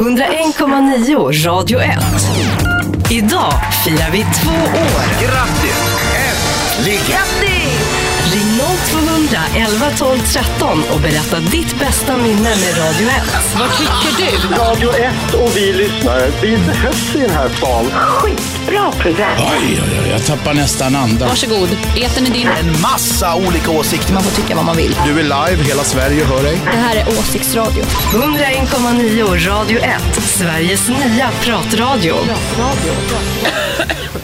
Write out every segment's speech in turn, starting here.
101,9 Radio 1. Idag firar vi två år. Grattis! Äntligen! Ring 0200 11 12 13 och berätta ditt bästa minne med Radio 1. Vad tycker du? Radio 1 och vi lyssnare, vi behövs i den här stan. Skitbra program. Oj, oj, oj, jag tappar nästan andan. Varsågod, etern är din. En massa olika åsikter. Man får tycka vad man vill. Du är live, hela Sverige hör dig. Det här är Åsiktsradio. 101,9 Radio 1. Sveriges nya pratradio.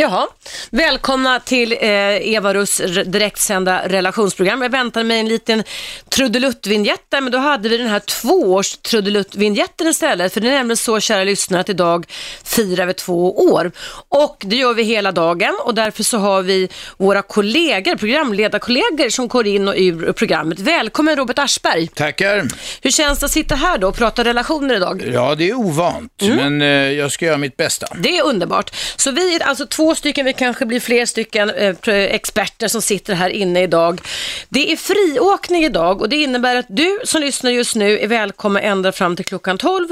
Jaha, välkomna till eh, Eva Russ direktsända relationsprogram. Jag väntade mig en liten trudelutt-vinjett där, men då hade vi den här tvåårs trudelutt-vinjetten istället. För det är nämligen så, kära lyssnare, att idag firar vi två år. Och det gör vi hela dagen och därför så har vi våra kollegor, programledarkollegor som går in och ur programmet. Välkommen Robert Aschberg. Tackar. Hur känns det att sitta här då och prata relationer idag? Ja, det är ovant, men eh, jag ska göra mitt bästa. Det är underbart. Så vi är alltså två stycken, vi kanske blir fler stycken eh, experter som sitter här inne idag. Det är friåkning idag och det innebär att du som lyssnar just nu är välkommen ända fram till klockan 12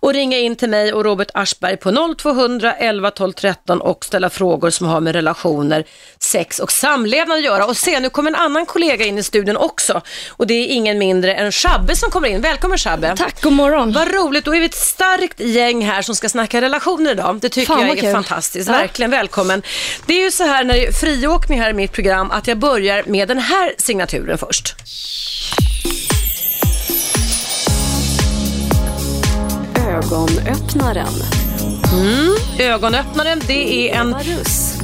och ringa in till mig och Robert Aschberg på 0200 11 12 13 och ställa frågor som har med relationer, sex och samlevnad att göra. Och se, nu kommer en annan kollega in i studion också och det är ingen mindre än Shabbe som kommer in. Välkommen Shabbe. Tack, god morgon. Vad roligt, då är vi ett starkt gäng här som ska snacka relationer idag. Det tycker Fan, jag är kul. fantastiskt. Ja. Verkligen välkommen. Det är ju så här när det är friåkning här i mitt program att jag börjar med den här signaturen först. Ögonöppnaren. Ögonöppnaren, det är en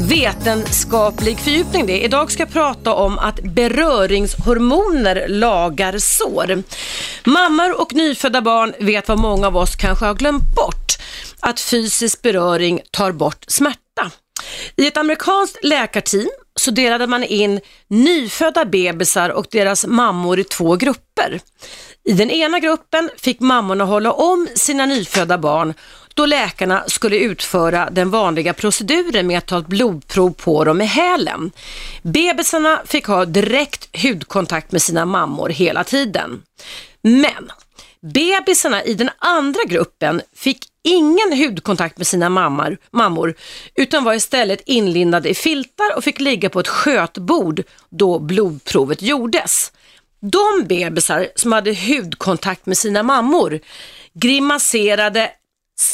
vetenskaplig fördjupning det. Idag ska jag prata om att beröringshormoner lagar sår. Mammor och nyfödda barn vet vad många av oss kanske har glömt bort. Att fysisk beröring tar bort smärta. I ett amerikanskt läkarteam så delade man in nyfödda bebisar och deras mammor i två grupper. I den ena gruppen fick mammorna hålla om sina nyfödda barn då läkarna skulle utföra den vanliga proceduren med att ta ett blodprov på dem i hälen. Bebisarna fick ha direkt hudkontakt med sina mammor hela tiden. Men bebisarna i den andra gruppen fick ingen hudkontakt med sina mammor, mammor utan var istället inlindade i filtar och fick ligga på ett skötbord då blodprovet gjordes. De bebisar som hade hudkontakt med sina mammor grimaserade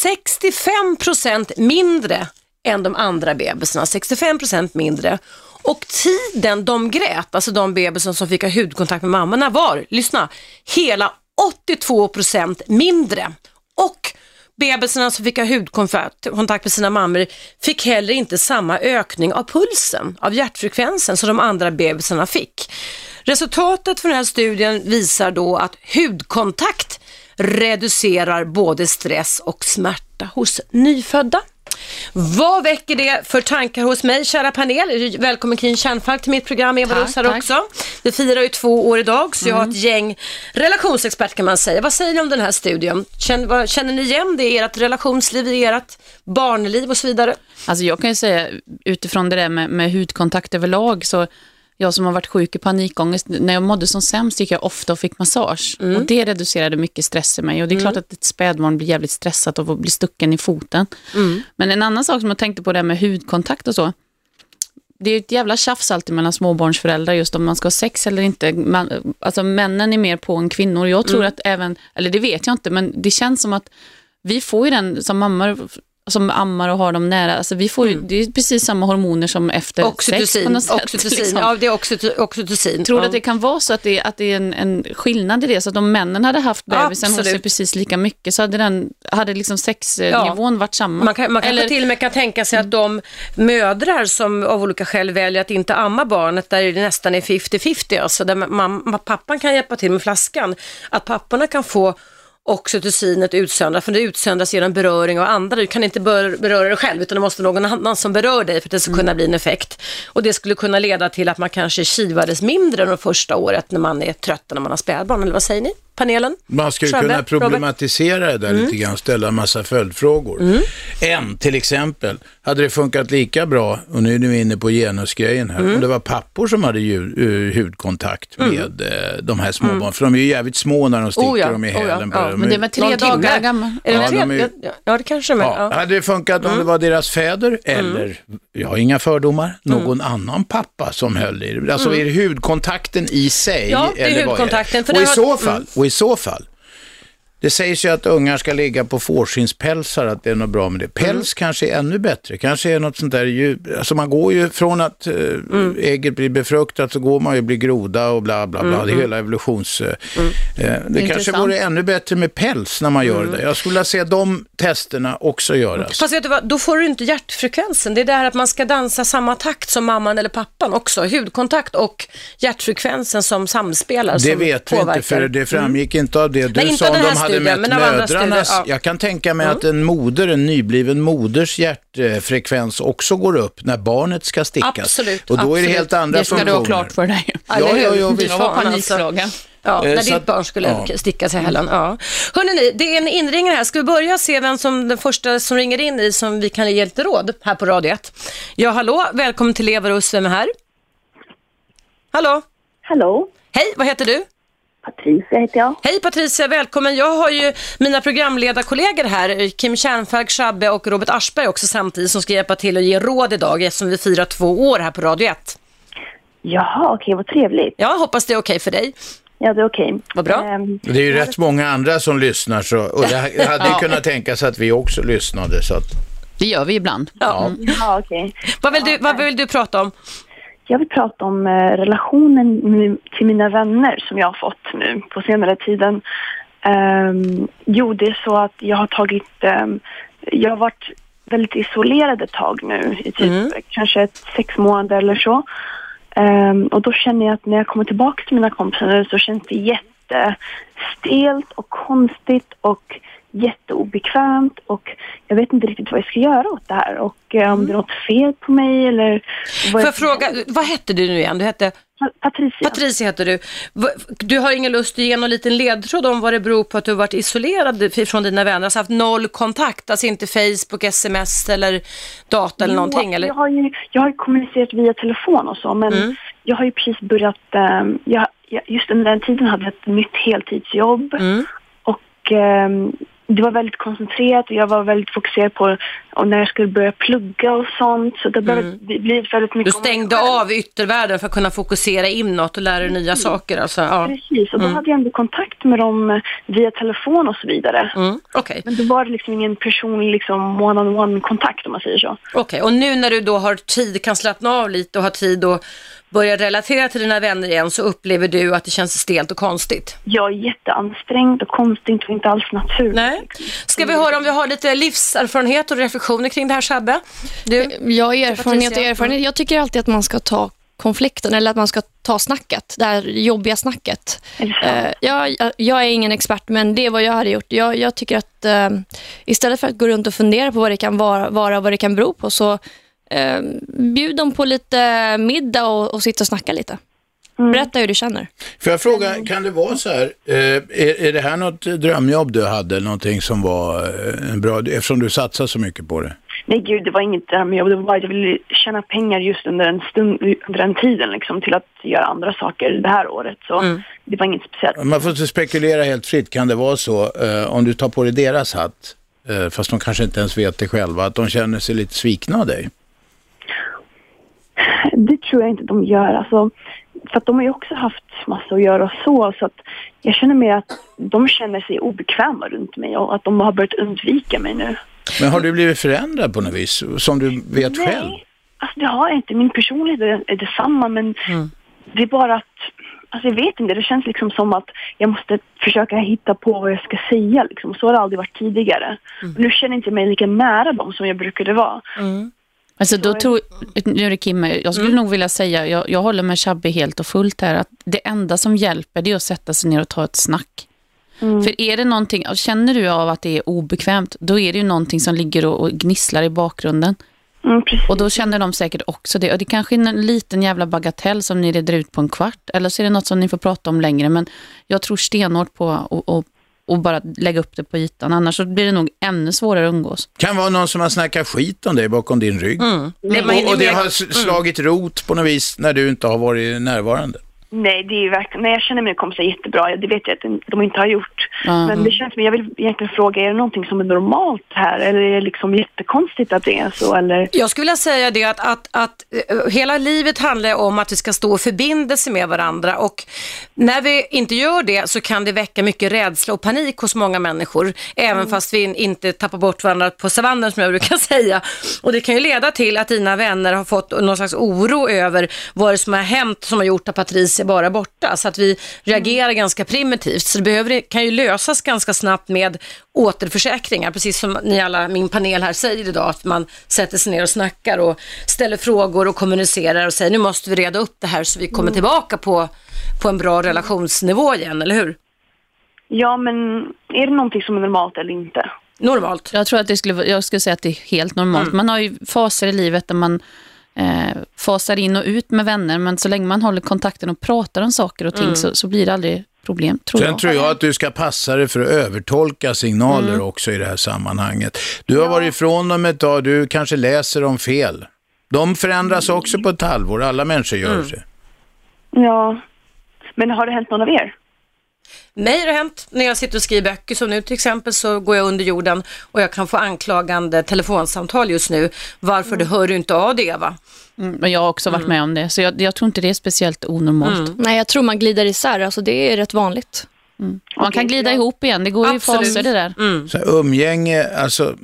65% mindre än de andra bebisarna, 65% mindre. Och tiden de grät, alltså de bebisar som fick ha hudkontakt med mammorna var, lyssna, hela 82% mindre. Och bebisarna som fick ha hudkontakt med sina mammor fick heller inte samma ökning av pulsen, av hjärtfrekvensen som de andra bebisarna fick. Resultatet från den här studien visar då att hudkontakt reducerar både stress och smärta hos nyfödda. Vad väcker det för tankar hos mig, kära panel? Välkommen Krin Kärnfalk till mitt program, Eva tack. också. Vi firar ju två år idag, så jag har ett gäng relationsexperter kan man säga. Vad säger ni om den här studien? Känner, vad, känner ni igen det i ert relationsliv, i ert barnliv och så vidare? Alltså jag kan ju säga utifrån det där med, med hudkontakt överlag, så jag som har varit sjuk i panikångest, när jag mådde som sämst gick jag ofta och fick massage. Och det reducerade mycket stress i mig. Och det är klart att ett spädbarn blir jävligt stressat av att bli stucken i foten. Men en annan sak som jag tänkte på det här med hudkontakt och så. Det är ett jävla tjafs alltid mellan småbarnsföräldrar just om man ska ha sex eller inte. Man, alltså männen är mer på än kvinnor. Jag tror att även, eller det vet jag inte, men det känns som att vi får ju den som mammor som ammar och har dem nära, alltså vi får ju, det är precis samma hormoner som efter sex på Oxytocin. något sätt. Oxytocin. liksom. Ja, det är oxyto- oxytocin. Tror du ja. att det kan vara så att det, att det är en, en skillnad i det? Så att om männen hade haft bebisen hos sig precis lika mycket så hade, den, hade liksom sexnivån varit samma? Man, kan, man kanske Eller, till och med kan tänka sig att de mödrar som av olika skäl väljer att inte amma barnet, där det nästan är 50-50, alltså där mamma, pappan kan hjälpa till med flaskan, att papporna kan få oxytocinet utsöndrat, för det utsöndras genom beröring av andra. Du kan inte beröra dig själv, utan det måste någon annan som berör dig för att det ska Mm. kunna bli en effekt. Och det skulle kunna leda till att man kanske kivades mindre de första året när man är trött när man har spädbarn, eller vad säger ni? Panelen? Man skulle Shabbe, kunna Robert? Mm. problematisera det där lite grann, ställa en massa följdfrågor. En, till exempel, hade det funkat lika bra, och nu är vi inne på genusgrejen här, Mm. om det var pappor som hade ju, eh, hudkontakt med eh, de här småbarnen, för de är ju jävligt små när de sticker Oh ja, dem i oh ja, hälen på ja. dem. Men det är med tre dagar. Är det Ja, tre? de är ju- ja, det kanske är. Ja, Ja. Mm. Hade det funkat om det var deras fäder eller, jag har inga fördomar, någon annan pappa som höll i det? Alltså är det hudkontakten i sig? Mm. Ja, det är hudkontakten, för Och, det i har- så fall, mm och i så fall, det sägs ju att ungar ska ligga på fårskinnspälsar, att det är något bra med det. Päls Mm. kanske är ännu bättre, kanske är något sånt där djur, alltså man går ju från att eh, Mm. ägget blir befruktat så går man ju bli groda och bla bla bla, det är hela evolutions... Eh, Mm. eh, det kanske Intressant. vore ännu bättre med päls när man gör det. Jag skulle vilja se de testerna också göras. Fast vet du vad, då får du inte hjärtfrekvensen. Det är det här att man ska dansa samma takt som mamman eller pappan också. Hudkontakt och hjärtfrekvensen som samspelar. Det som vet vi påverkar. inte för det framgick inte av det du Nej, sa om de här hade mätt men av andra mödrarnas. ja. Jag kan tänka mig att en moder, en nybliven moders hjärtfrekvens också går upp när barnet ska stickas. Absolut, Och då är det absolut. helt andra Det ska du funktioner. ha klart för dig. Ja, Ja, ja, visst. Jag var alltså. panikslagen. Ja, Eh, när så ditt barn skulle ja. sticka sig i hälen. Ja. Hörrni, det är en inringare här. Ska vi börja se vem som den första som ringer in i som vi kan ge lite råd här på Radio 1? Ja, hallå, välkommen till Leverus. Vem är här? Hallå? Hallå, Hej, vad heter du? Patricia heter jag. Hej Patricia, välkommen. Jag har ju mina programledarkollegor här, Kim Kärnfalk, Shabbe och Robert Aschberg också samtidigt som ska hjälpa till att ge råd idag eftersom vi firar två år här på Radio 1. Jaha, okej, vad trevligt. Jag hoppas det är okej för dig. Ja, det är okej. Vad bra. Ehm, Det är ju rätt många andra som lyssnar så, och det hade ju kunnat tänkas att vi också lyssnade. Så att, Det gör vi ibland. Ja. ja, okej. Vad, vill du, vad vill du prata om? Jag vill prata om eh, relationen till mina vänner som jag har fått nu på senare tiden. Ehm, jo, det är så att jag har tagit... ehm, jag har varit väldigt isolerad ett tag nu, i typ kanske ett, sex månader eller så. Ehm, och då känner jag att när jag kommer tillbaka till mina kompisar nu så känns det jättestelt och konstigt och jätteobekvämt och jag vet inte riktigt vad jag ska göra åt det här och eh, om det är något fel på mig eller... vad Får jag- fråga, vad hette du nu igen? Du hette Pa- Patricia. Patricia heter du. Du har ingen lust att ge någon liten ledtråd om vad det beror på att du har varit isolerad från dina vänner, alltså haft noll kontakt, alltså inte Facebook, sms eller data eller någonting? Jo, Eller? Jag, har ju, jag har kommunicerat via telefon och så, men Mm. jag har ju precis börjat... ehm, jag, jag, just under den tiden hade jag ett nytt heltidsjobb Mm. och ehm, det var väldigt koncentrerat och jag var väldigt fokuserad på och när jag skulle börja plugga och sånt. Så det blev, det blev väldigt Du mycket mig stängde av yttervärlden för att kunna fokusera inåt och lära dig nya saker. Alltså, ja. Precis, och då hade jag ändå kontakt med dem via telefon och så vidare. mm. Okej, Men då var det liksom ingen personlig liksom one-on-one kontakt om man säger så. Okej. och nu när du då har tid, kan slappna av lite och har tid att börja relatera till dina vänner igen så upplever du att det känns stelt och konstigt? Jag är jätteansträngd och konstigt och inte alls naturligt. Nej. Ska vi höra om vi har lite livserfarenhet och reflektioner kring det här Shabbe? Du? Jag har erfarenhet och erfarenhet. Jag tycker alltid att man ska ta konflikten eller att man ska ta snacket, det här jobbiga snacket. Sant? Eh, jag, jag är ingen expert, men det är vad jag hade gjort. Jag, jag tycker att eh, istället för att gå runt och fundera på vad det kan vara, vara och vad det kan bero på, så eh, bjud dem på lite middag och, och sitta och snacka lite. Berätta hur du känner. får jag fråga, kan det vara så här, eh, är, är det här något drömjobb du hade, någonting som var eh, en bra, eftersom du satsar så mycket på det? Nej gud, det var inget där med jobb. Det var bara att jag ville tjäna pengar just under en stund, under den tiden liksom, till att göra andra saker det här året. Så det var inget speciellt. Man får inte spekulera helt fritt, kan det vara så, eh, om du tar på dig deras hatt, eh, fast de kanske inte ens vet det själva, att de känner sig lite svikna av dig? Det tror jag inte de gör. Alltså, för att de har ju också haft massa att göra och så. Så att jag känner mer att de känner sig obekväma runt mig och att de har börjat undvika mig nu. Men har du blivit förändrad på något vis, som du vet själv? Nej, alltså det har jag inte. Min personlighet är, detsamma men det är bara att, alltså jag vet inte, det känns liksom som att jag måste försöka hitta på vad jag ska säga liksom. Så har det aldrig varit tidigare. Nu känner jag inte mig lika nära dem som jag brukade vara. Alltså då tror, nu är det Kim, jag skulle nog vilja säga, jag, jag håller med Shabbe helt och fullt här, att det enda som hjälper det är att sätta sig ner och ta ett snack. För är det någonting, känner du av att det är obekvämt, då är det ju någonting som ligger och, och gnisslar i bakgrunden. Mm. Och då känner de säkert också det. Och det kanske är en liten jävla bagatell som ni reder ut på en kvart. Eller så är det något som ni får prata om längre. Men jag tror stenhårt på att och bara lägga upp det på ytan. Annars så blir det nog ännu svårare att umgås. Kan vara någon som har snackat skit om dig bakom din rygg. Mm. Hinner Och, och det har slagit rot på något vis när du inte har varit närvarande. Nej, det är verkligen, nej, jag känner mina kompisar jättebra. Det vet jag att de inte har gjort. Ja. Men det känns som, jag vill egentligen fråga, är det någonting som är normalt här? Eller är det liksom jättekonstigt att det är så? Eller? Jag skulle vilja säga det att, att, att eh, hela livet handlar om att vi ska stå i förbindelse med varandra och när vi inte gör det så kan det väcka mycket rädsla och panik hos många människor, även fast vi in- inte tappar bort varandra på savannen som jag brukar säga. Och det kan ju leda till att dina vänner har fått någon slags oro över vad det som har hänt som har gjort att Patricia bara är borta, så att vi reagerar ganska primitivt. Så det behöver, kan ju lösas ganska snabbt med återförsäkringar, precis som ni alla, min panel här säger idag, att man sätter sig ner och snackar och ställer frågor och kommunicerar och säger nu måste vi reda upp det här så vi kommer tillbaka på, på en bra relationsnivå igen, eller hur? Ja, men är det någonting som är normalt eller inte? Normalt. Jag tror att det skulle, vara- jag skulle säga att det är helt normalt. Man har ju faser i livet där man eh, fasar in och ut med vänner. Men så länge man håller kontakten och pratar om saker och ting så, så blir det aldrig problem, tror Sen jag. tror jag att du ska passa dig för att övertolka signaler också i det här sammanhanget. Du har varit ifrån dem ett tag, du kanske läser dem fel. De förändras också på ett halvår, alla människor gör det. Ja, men har det hänt någon av er? Mig har det hänt när jag sitter och skriver böcker som nu till exempel så går jag under jorden och jag kan få anklagande telefonsamtal just nu. Varför det hör du inte av det Eva? Mm, men jag har också varit med om det, så jag, jag tror inte det är speciellt onormalt. Nej, jag tror man glider isär. Alltså, det är rätt vanligt. Man kan glida ihop igen, det går i Absolut. faser det där. Så här, umgänge, alltså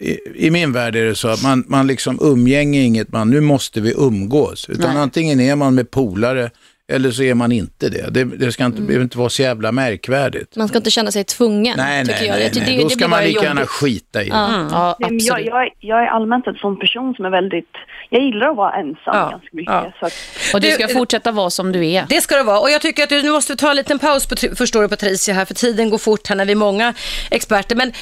i, i min värld är det så att man, man liksom umgänge är inget man, nu måste vi umgås. Utan Nej. antingen är man med polare eller så är man inte det. Det, det ska inte, behöver inte vara så jävla märkvärdigt. Man ska inte känna sig tvungen, Nej, tycker nej, jag. nej, nej. det, Då det ska blir man lika gärna skita i det. Ja, Nej, men absolut. jag, jag, är- jag är allmänt en sån person som är väldigt... Jag gillar att vara ensam Ja, ganska mycket. ja. Så att, Och du ska Du- fortsätta vara som du är. Det ska det vara och jag tycker att du nu måste ta en liten paus på, förstår du Patricia här för tiden går fort här när vi är många experter. Men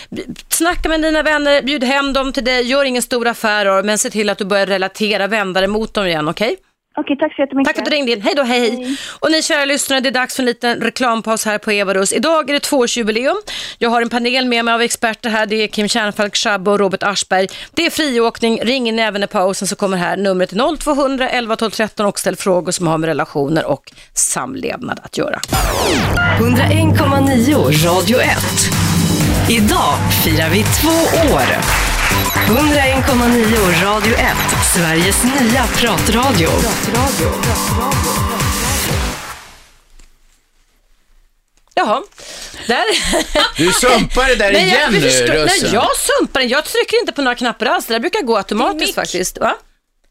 snacka med dina vänner, bjud hem dem till dig, gör ingen stor affär av men se till att du börjar relatera, vända dig mot dem igen, okej? Okej, tack så jättemycket. Tack för att du ringde in. Hej då, hej, hej. Och ni kära lyssnare, det är dags för en liten reklampaus här på Eva Russ. Idag är det tvåårsjubileum. Jag har en panel med mig av experter här. Det är Kim Kärnfalk Schabbe och Robert Aschberg. Det är friåkning. Ring in även i pausen så kommer här numret till 0200 11 12 13 och ställ frågor som har med relationer och samlevnad att göra. 101,9 Radio 1. Idag firar vi två år. 101,9 Radio 1. Sveriges nya pratradio. Jaha, där. Du sumpar det där Nej, igen jag, nu, nej, jag sumpar den. Jag trycker inte på några knappar alls. Det där brukar gå automatiskt faktiskt. Va?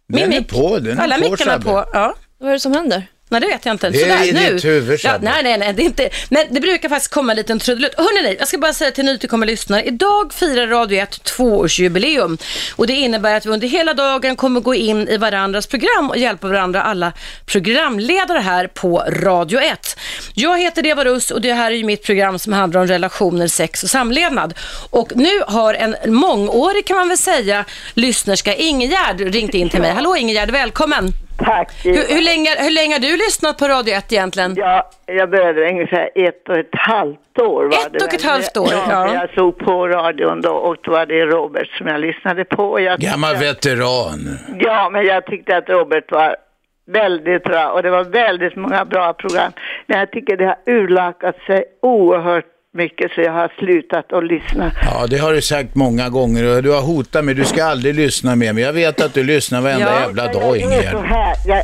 Den är mick. på, den är Alla på, mickarna är Shabbe. på. Ja. Vad är det som händer? Nej, det vet jag inte. Det är Sådär, i nu. ditt huvud, ja. Nej, nej, nej. Det är inte... Men det brukar faktiskt komma en liten trudelutt. Hörrni, jag ska bara säga till nytillkomna lyssnare. Idag firar Radio 1 tvåårsjubileum. Och det innebär att vi under hela dagen kommer gå in i varandras program och hjälpa varandra, alla programledare här på Radio 1. Jag heter Eva Russ och det här är ju mitt program som handlar om relationer, sex och samlevnad. Och nu har en mångårig, kan man väl säga, lyssnerska Ingegärd ringt in till mig. Hallå Ingegärd, välkommen! Tack. Hur, hur, länge, hur länge har du lyssnat på Radio 1 egentligen? Ja, jag började ungefär ett och ett halvt år. Var Ett det och ett halvt år, ja. Jag såg på radion då och då var det Robert som jag lyssnade på. Jag Gammal veteran. Ja, men jag tyckte att Robert var väldigt bra och det var väldigt många bra program. Men jag tycker det har urlakat sig oerhört mycket så jag har slutat att lyssna. Ja, det har du sagt många gånger och du har hotat mig. Du ska aldrig lyssna mer. Men jag vet att du lyssnar varenda Ja, jävla dag, jag är så Ingegerd. här, jag,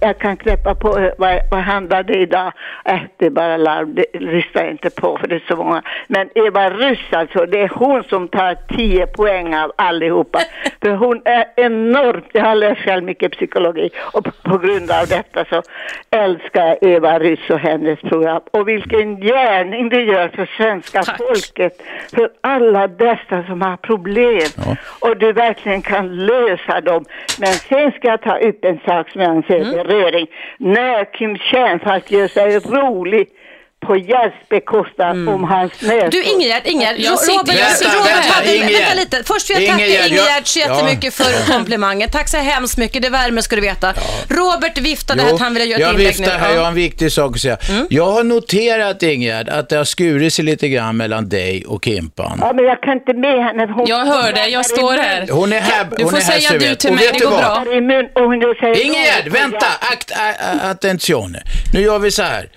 jag kan knäppa på, vad, vad handlar det idag? Äh, det är bara larm, det lyssnar jag inte på för det är så många. Men Eva Russ alltså, det är hon som tar 10 poäng av allihopa. För hon är enormt, jag har läst själv mycket psykologi och på, på grund av detta så älskar jag Eva Russ och hennes program. Och vilken gärning det gör för svenska Tack. folket, för alla dessa som har problem Ja. och du verkligen kan lösa dem. Men sen ska jag ta upp en sak som jag anser är beröring. När Kim Kärnfalk gör sig rolig på Gerds bekostnad om hans näsor. Du Ingegerd, Ingegerd, Jag sitter- Robert, Robert vänta, hade, Ingegerd. vänta lite. Först vill jag tacka Ingegerd, jag- Ingegerd så ja. jättemycket för komplimangen. Tack så hemskt mycket, det värmer ska du veta. Robert viftade Jo, att han ville göra ett jag inlägg viftar nu. här, jag har Ja. Mm. en viktig sak att säga. Jag har noterat Ingegerd att det har skurit sig lite grann mellan dig och Kimpan. Ja, men jag kan inte med henne. Hon Jag hör det, jag står här. Hon är här, Du hon får är här säga så du till mig, det går bra. I mun och hon säger Ingegerd, vänta! Akt, attenzione. Nu gör vi så här.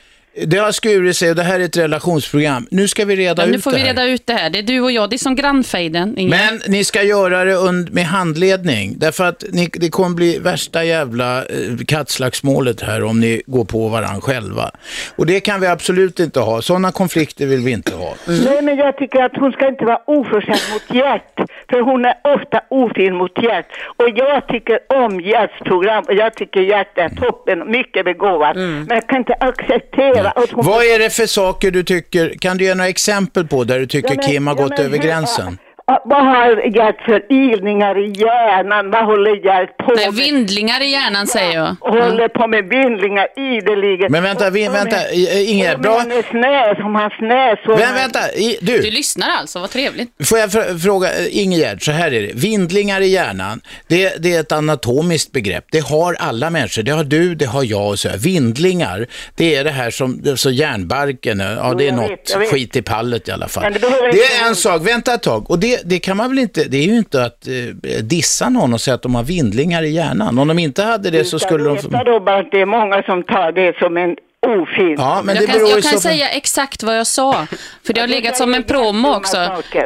Det har skurit sig och det här är ett relationsprogram. Nu ska vi reda Ja, ut nu får det vi här. reda ut det här. Det är du och jag, det är som grannfejden. Men ni ska göra det med handledning. Därför att ni, det kommer bli värsta jävla eh, kattslagsmålet här om ni går på varandra själva. Och det kan vi absolut inte ha. Sådana konflikter vill vi inte ha. Nej, men jag tycker att hon ska inte vara oförskämd mot Gert. För hon är ofta ofin mot Gert. Och jag tycker om Gerts program. Och jag tycker Gert är toppen, mycket begåvad. Men jag kan inte acceptera att hon... Vad är det för saker du tycker, kan du ge några exempel på där du tycker Ja, men- Kim har ja, gått men över gränsen? Ja, Vad har Gert för ilningar i hjärnan? Vad håller Gert på Nej, med? vindlingar i hjärnan säger jag. Håller på med vindlingar ideligen. Men vänta, vi, vänta, eh, Ingegerd, bra. med hennes näs, om hans näsor. Men vänta, i- Du du, lyssnar alltså, vad trevligt. får jag fr- fråga eh, Ingegerd, så här är det. Vindlingar i hjärnan, det, det är ett anatomiskt begrepp. Det har alla människor, det har du, det har jag och så. här. Vindlingar, det är det här som, så järnbarken, ja det är jag något vet, jag vet. skit i pallet i alla fall. Det Det är en sak, vänta ett tag. Och det, det kan man väl inte, det är ju inte att eh, dissa någon och säga att de har vindlingar i hjärnan. Om de inte hade det så skulle de... Veta då bara att det är många som tar det som en ofin. Ja, men det jag kan, beror i jag kan säga exakt vad jag sa, för det har legat som en promo också.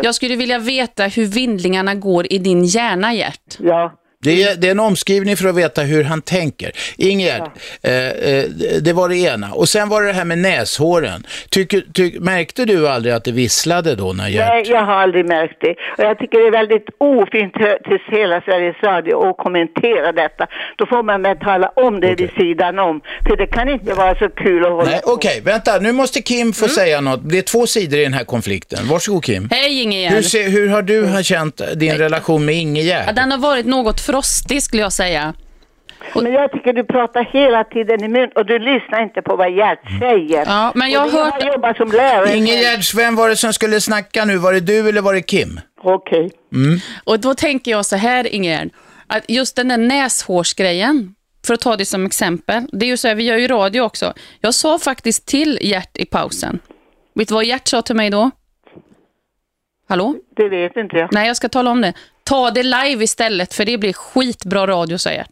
Jag skulle vilja veta hur vindlingarna går i din hjärna, Gert. Ja. Det är, det är en omskrivning för att veta hur han tänker. Ingegerd, eh, eh, det var det ena. Och sen var det det här med näshåren. Tycker, tyck, märkte du aldrig att det visslade då när Gert... Nej, jag har aldrig märkt det. Och jag tycker det är väldigt ofint till hela Sveriges Radio att kommentera detta. Då får man väl tala om det vid sidan om. För det kan inte vara så kul att hålla Nej, på. okej, vänta. Nu måste Kim få säga något. Det är två sidor i den här konflikten. Varsågod Kim. Hej Ingegerd. Hur, hur har du känt din relation med Ja, Ingegerd? den har varit något frostig skulle jag säga. Men jag tycker du pratar hela tiden i mun och du lyssnar inte på vad Gert säger. Ja, men jag Och har hört... har jobbat som lärare. Ingegerd, vem var det som skulle snacka nu? Var det du eller var det Kim? Okej. Och då tänker jag så här Ingegerd, att just den där näshårsgrejen, för att ta det som exempel, det är ju så här, vi gör ju radio också. Jag sa faktiskt till Gert i pausen. Vet du vad Gert sa till mig då? Hallå? Det vet inte jag. Nej, jag ska tala om det. Ta det live istället, för det blir skitbra radio, sa Gert.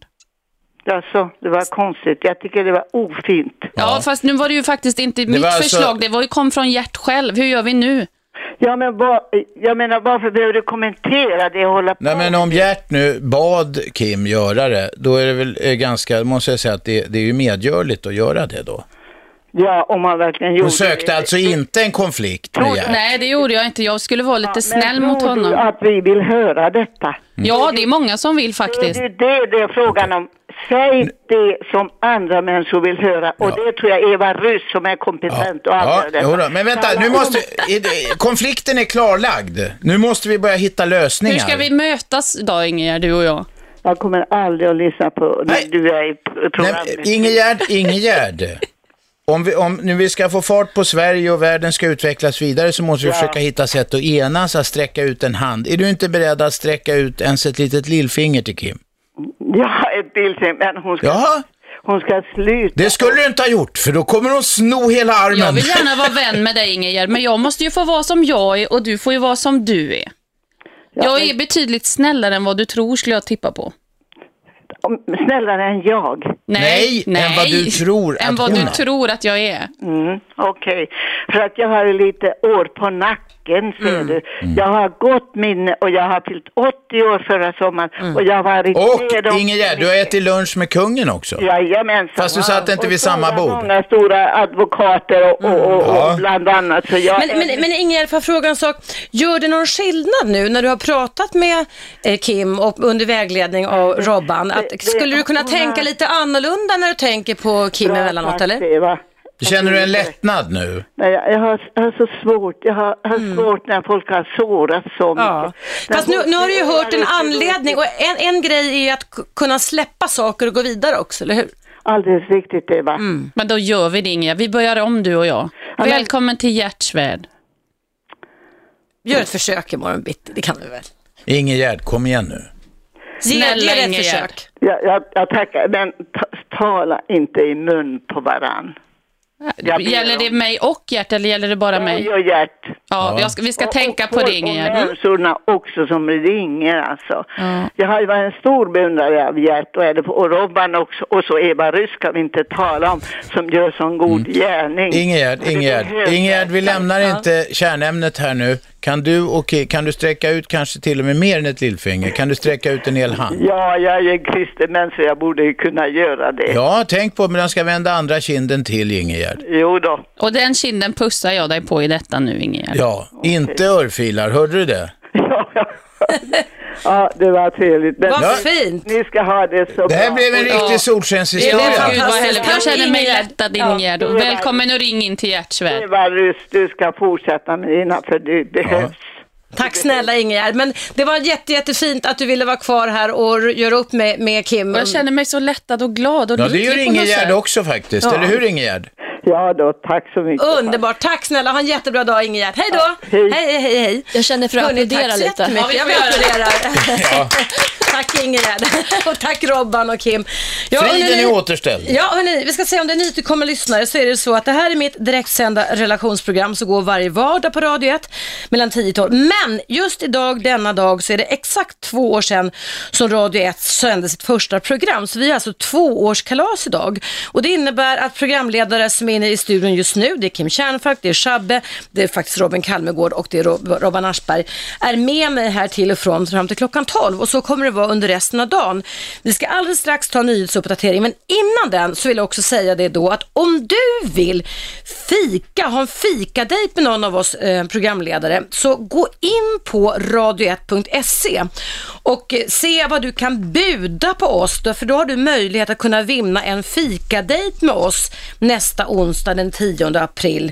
Alltså, det var konstigt. Jag tycker det var ofint. Ja, fast nu var det ju faktiskt inte mitt var alltså- förslag, det var ju kom från Gert själv. Hur gör vi nu? Ja, men vad, jag menar varför behöver du kommentera det och hålla på? Nej men om Gert nu bad Kim göra det, då är det väl eh, ganska, måste jag säga att det, det är ju medgörligt att göra det då. Ja, om man verkligen gjorde Hon sökte det. alltså inte en konflikt med Gert. Nej, det gjorde jag inte. Jag skulle vara lite Men snäll tror mot honom. att vi vill höra detta? Ja, det är många som vill Det faktiskt. är det det är frågan om. Säg det som andra människor vill höra. Och Ja. det tror jag Eva Russ som är kompetent Ja, avgöra detta. jodå. men vänta, nu måste, konflikten är klarlagd. Nu måste vi börja hitta lösningar. Hur ska vi mötas idag, Ingegerd, du och jag? Jag kommer aldrig att lyssna på när Nej. du är i Nej, programmet. men Ingegärd, Ingegärd. Om, vi, om nu vi ska få fart på Sverige och världen ska utvecklas vidare så måste vi Ja. försöka hitta sätt att enas, att sträcka ut en hand. Är du inte beredd att sträcka ut ens ett litet lillfinger till Kim? Ja, ett bildsäng, men hon ska, Jaha, hon ska sluta. det skulle du inte ha gjort för då kommer hon sno hela armen. Jag vill gärna vara vän med dig, Ingegerd, men jag måste ju få vara som jag är och du får ju vara som du är. Jag är betydligt snällare än vad du tror, skulle jag tippa på. Om- Snällare än jag. Nej, än vad du tror Än att vad hon du är. tror att jag är. Mm, Okej, för att jag har lite år på nacken ser Mm. du. Jag har gott minne och jag har fyllt 80 år förra sommaren och jag har varit med Och om- Ingegärd, du har ätit lunch med kungen också. Jajamensan. Fast du satt inte Och vid så samma har jag bord. många stora advokater och, och, och, Ja. och bland annat. Så jag, Men, men, men Ingegerd, får jag fråga en sak? Gör det någon skillnad nu när du har pratat med eh, Kim och under vägledning av Robban? Att, skulle du kunna tänka lite annorlunda när du tänker på Kim Bra emellanåt, eller? Eva. Känner du en lättnad nu? Nej, jag, har, jag har så svårt. Jag har, har svårt när folk har sårat så Mm. Ja. mycket. När Fast nu, nu har du ju hört en anledning och en, en grej är att kunna släppa saker och gå vidare också, eller hur? Alldeles riktigt Eva. Men då gör vi det, Ingegerd. Vi börjar om, du och jag. men- Välkommen till Hjärtsvärd. Gör ett försök imorgon bitti, det kan du väl? Ingegärd, kom igen nu. Ge, Snälla ge det ett Ingegerd. försök. Jag, jag, jag tackar, men ta, tala inte i mun på varann. Jag ber Gäller det mig och Gert eller gäller det bara mig? Mig och Gert. Ja, jag ska, vi ska Och- tänka och på det Ingegerd. Och människorna också som ringer alltså. Ja. Jag har ju varit en stor beundrare av Gert och, är det på, och Robban också. Och så Eva Ryss ska vi inte tala om som gör sån god gärning. Ingegärd, Och det Ingegärd, behövs Ingegärd, vi lämnar inte kärnämnet här nu. Kan du, okej, kan du sträcka ut kanske till och med mer än ett lillfinger? Kan du sträcka ut en hel hand? Ja, jag är en kristen människa, jag borde ju kunna göra det. Ja, tänk på men den ska vända andra kinden till Ingegärd. Jo då. Och den kinden pussar jag dig på i detta nu Ingegerd. Ja, inte örfilar, hörde du det? Ja, ja. ja, det var trevligt. Men Vad Ja. fint! ni ska ha det så Det här bra. blev en Ja. riktig Ja, solskenshistoria. gud vad härligt. Jag känner mig Ingegerd. lättad Ingegerd. Och välkommen och ring in till Hjärtsvärd. Ryss, du ska fortsätta med dina för du behövs. Tack snälla Ingegerd. Men det var jätte, jättefint att du ville vara kvar här och göra upp med, med Kim. Och jag känner mig så lättad och glad och Ja, det lycklig gör sätt. också faktiskt. Ja. Eller hur Ingegärd? Ja då, tack så mycket. Underbart. Tack snälla. Ha en jättebra dag Ingegerd. Hej då! hej. hej, hej, hej. Jag känner för att applådera tack så lite. jättemycket. Ja, vi applåderar. Tack Ingegerd. och tack Robban och Kim. Ja, Friden hörni- är återställd. Ja, hörni, vi ska se om det är nytillkomna lyssnare så är det så att det här är mitt direktsända relationsprogram som går varje vardag på Radio 1 mellan 10 och 12. Men just idag, denna dag, så är det exakt två år sedan som Radio 1 sände sitt första program. Så vi har alltså tvåårskalas idag. Och det innebär att programledare som är inne i studion just nu, det är Kim Kärnfalk, det är Shabbe, det är faktiskt Robin Kalmegård och det är Rob- Robban Aschberg, är med mig här till och från fram till klockan 12 och så kommer det vara under resten av dagen. Vi ska alldeles strax ta en nyhetsuppdatering, men innan den så vill jag också säga det då att om du vill fika, ha en fikadejt med någon av oss eh, programledare, så gå in på radio1.se och eh, se vad du kan buda på oss, då, för då har du möjlighet att kunna vinna en fikadejt med oss nästa onsdag den 10 april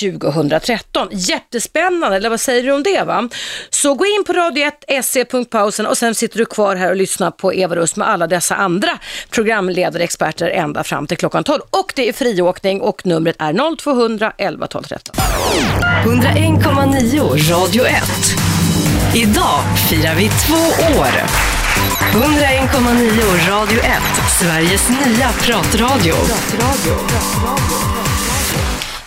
2013. Jättespännande, eller vad säger du om det? va? Så gå in på radio1.se.pausen och sen sitter du kvar här och lyssna på Eva Rust med alla dessa andra programledare, experter ända fram till klockan 12. Och det är friåkning och numret är 0200 11 12 13. 101,9 Radio 1. Idag firar vi två år. 101,9 Radio 1. Sveriges nya pratradio.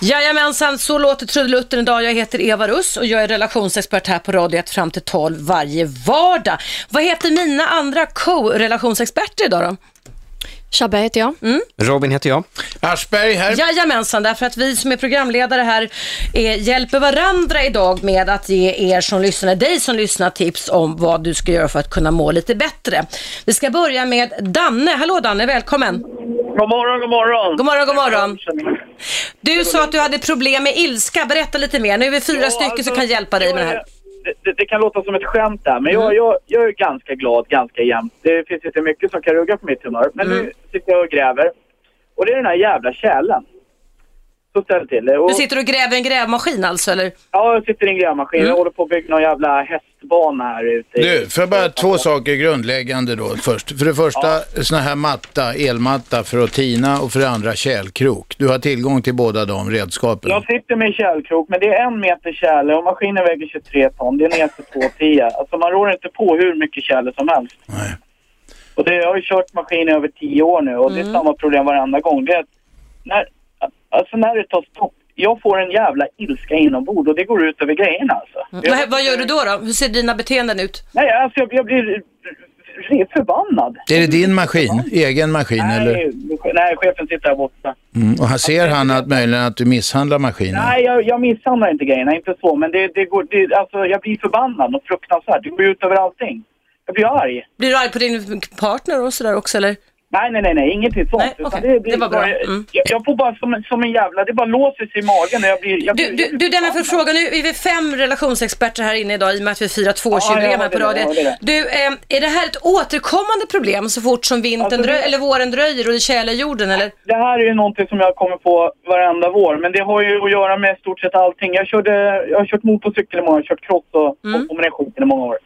Jajamensan, så låter trudelutten idag. Jag heter Eva Russ och jag är relationsexpert här på Radio 1 fram till 12 varje vardag. Vad heter mina andra co-relationsexperter idag då? Shabbe heter jag. Robin heter jag. Aschberg här. Jajamensan, därför att vi som är programledare här eh, hjälper varandra idag med att ge er som lyssnar, dig som lyssnar tips om vad du ska göra för att kunna må lite bättre. Vi ska börja med Danne. Hallå Danne, välkommen. God morgon, god morgon. God morgon, god morgon. Du sa att du hade problem med ilska. Berätta lite mer. Nu är vi fyra Ja, stycken alltså, som kan hjälpa dig med det här. Det, det, kan låta som ett skämt där, men Mm. jag, jag, jag är ganska glad ganska jämt. Det finns inte mycket som kan rugga på mitt humör. Men Mm. nu sitter jag och gräver. Och det är den här jävla kärlen. Så ställer till det. Och, Du sitter och gräver i en grävmaskin alltså, eller? Ja, jag sitter i en grävmaskin. Mm. Jag håller på att bygga någon jävla hästbana här ute. Du, för bara två saker grundläggande då först. För det första, sån här matta, elmatta för att tina och för det andra kälkrok. Du har tillgång till båda de redskapen. Jag sitter med en kärlkrok, men det är en meter kärle och maskinen väger 23 ton. Det är ner till 2,10. Alltså man rår inte på hur mycket kärle som helst. Nej. Och det, jag har ju kört maskin i över 10 år nu och det är samma problem varenda gång. Det är att när, alltså när det tar stopp, jag får en jävla ilska inombords och det går ut över grejerna alltså. Jag, Vad, gör du då, då? Hur ser dina beteenden ut? nej, alltså jag, jag blir förbannad. Är det din maskin? Egen maskin eller? Nej, nej, chefen sitter där borta. Mm. Och han ser han att möjligen att du misshandlar maskinen? Nej, jag, jag misshandlar inte grejerna, inte så. Men det, det går, det, alltså, jag blir förbannad och fruktansvärt. Det går ut över allting. Jag blir arg. Blir du arg på din partner och sådär också, eller? Nej, nej, nej, nej. Nej, Utan okej. det, blir Det var bra. Mm. Jag, jag får bara som, en- som en jävla... Det bara låser sig i magen och jag blir... Jag Du, blir du, du denna för fråga, nu är vi fem relationsexperter här inne idag i och med att vi firar Ja, tvåårsjubileum här på det, radion. Du, eh, är det här ett återkommande problem så fort som vintern Alltså, det- dröjer, eller våren dröjer och det tjälar jorden, eller? Det här är ju någonting som jag kommer på varenda vår. Men det har ju att göra med stort sett allting. Jag, körde, jag har kört motorcykel i många år, kört cross och Mm. och den skiten i många år.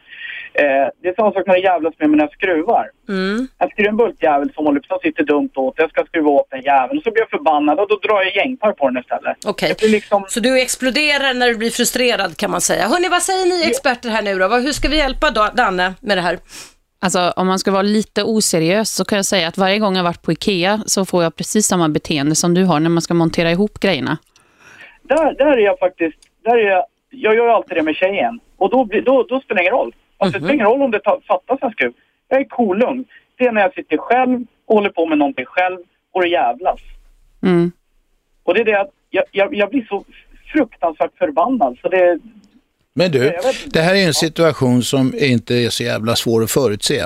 Eh, det är samma sak när det jävlas med mina skruvar. Mm. Jag skruvar en bultjävel som håller på som sitter dumt åt. Jag ska skruva åt den jäveln. Och så blir jag förbannad och då drar jag gängpar på den istället. Okej, Det blir liksom... så du exploderar när du blir frustrerad kan man säga. Hörni, vad säger ni experter här nu då? Hur ska vi hjälpa då, Danne med det här? Alltså, om man ska vara lite oseriös så kan jag säga att varje gång jag varit på Ikea så får jag precis samma beteende som du har när man ska montera ihop grejerna. Där, där är jag faktiskt... Där är jag, jag gör alltid det med tjejen. Och då, då, då spelar det ingen roll. Alltså, Det spelar ingen roll om det ta, fattas en skruv. Jag är kolugn. Det är när jag sitter själv och håller på med någonting själv och det jävlas. Mm. Och det är det att jag, jag, jag blir så fruktansvärt förbannad. Så det, Men du, det här är en situation som inte är så jävla svår att förutse.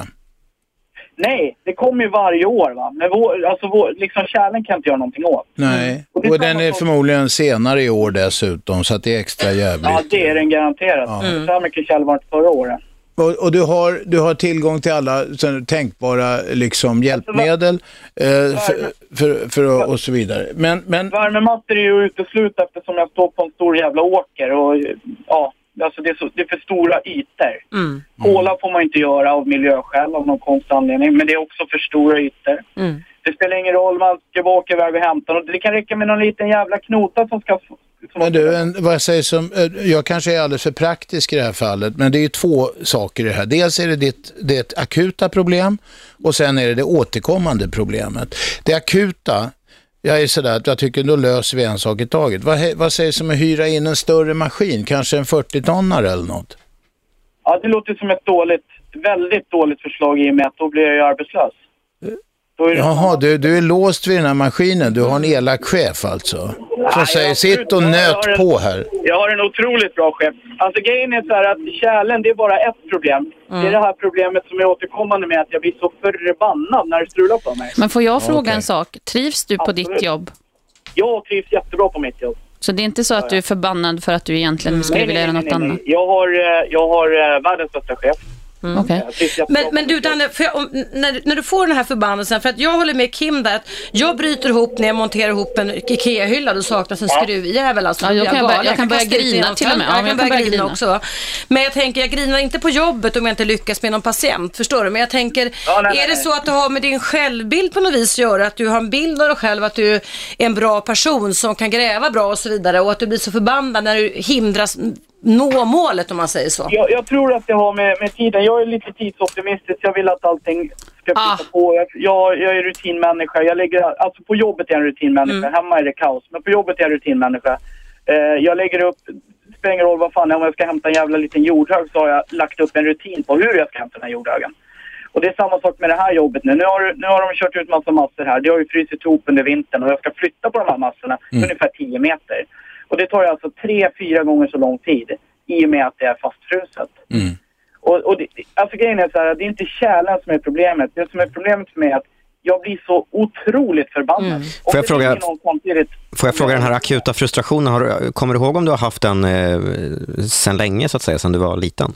nej, det kommer ju varje år. Va? Men vår, alltså vår, liksom kärlen kan jag inte göra någonting åt. Nej, Och och den är sak- förmodligen senare i år dessutom, så att det är extra jävligt. Ja, det är den garanterat. Så här mycket kärl var det inte förra året. Och, och du, har, du har tillgång till alla tänkbara liksom, hjälpmedel eh, för, för, för, och så vidare. Men, men Värmemattor är ju uteslutet eftersom jag står på en stor jävla åker och ja, alltså det är, så, det är för stora ytor. Mm. Kola får man inte göra av miljöskäl av någon konstig anledning, men det är också för stora ytor. Mm. Det spelar ingen roll, man ska bara åka iväg och hämta den. Det kan räcka med någon liten jävla knota som ska... Som Men du, en, vad jag säger som, eh, jag kanske är alldeles för praktisk i det här fallet, men det är ju två saker i det här. Dels är det ditt, det akuta problem och sen är det det återkommande problemet. Det akuta, jag är sådär att jag tycker då löser vi en sak i taget. Vad, vad sägs om att hyra in en större maskin, kanske en 40-tonnare eller något? Ja, det låter som ett dåligt, väldigt dåligt förslag i och med att då blir jag ju arbetslös. Då är Jaha, du, du är låst vid den här maskinen, du har en elak chef alltså? Som Nej, säger sitt och nöt en- på här. Jag har en otroligt bra chef. Alltså grejen är så här att kärlen, det är bara ett problem. Det är det här problemet som är återkommande med att jag blir så förbannad när det strular för mig. Men får jag fråga Okej. en sak? Trivs du på Absolut. ditt jobb? Jag trivs jättebra på mitt jobb. Så det är inte så att du är förbannad för att du egentligen skulle vilja göra något annat? Jag har, eh, jag har eh, världens bästa chef. Jag trivs jättebra Men, men du. Danne, för jag, om, när, när du får den här förbannelsen, för att jag håller med Kim där, att jag bryter ihop när jag monterar ihop en IKEA-hylla, då saknas en skruvjävel. Alltså, Ja, jag kan börja- galen. jag kan börja grina till och med. Ja, jag kan börja grina också. Men jag tänker, jag grinar inte på jobbet om jag inte lyckas med någon patient, förstår du? Men jag tänker, Ja, nej, är nej, det nej. så att det har med din självbild på något vis att göra, att du har en bild av dig själv, att du är en bra person som kan gräva bra och så vidare och att du blir så förbannad när du hindras nå målet om man säger så? Jag, jag tror att det har med, med tiden. Jag är lite tidsoptimistisk. Jag vill att allting ska Ah. flytta på. Jag, jag, jag är rutinmänniska. Jag lägger, alltså på jobbet är jag en rutinmänniska. Mm. Hemma är det kaos. Men på jobbet är jag en rutinmänniska. Eh, jag lägger upp, det spelar ingen roll vad fan, om jag ska hämta en jävla liten jordhög så har jag lagt upp en rutin på hur jag ska hämta den här jordhögen. Och det är samma sak med det här jobbet nu. Nu har, nu har de kört ut massa massor här. Det har ju frusit ihop under vintern och jag ska flytta på de här massorna ungefär 10 meter. Och det tar ju alltså tre, fyra gånger så lång tid i och med att det är fastfruset. Mm. Och, och det, alltså grejen är så här, det är inte kärlen som är problemet. Det som är problemet för mig är att jag blir så otroligt förbannad. Mm. Får jag fråga- samtidigt... Får jag fråga den här akuta frustrationen, har, du- kommer du ihåg om du har haft den eh, sen länge så att säga, sen du var liten?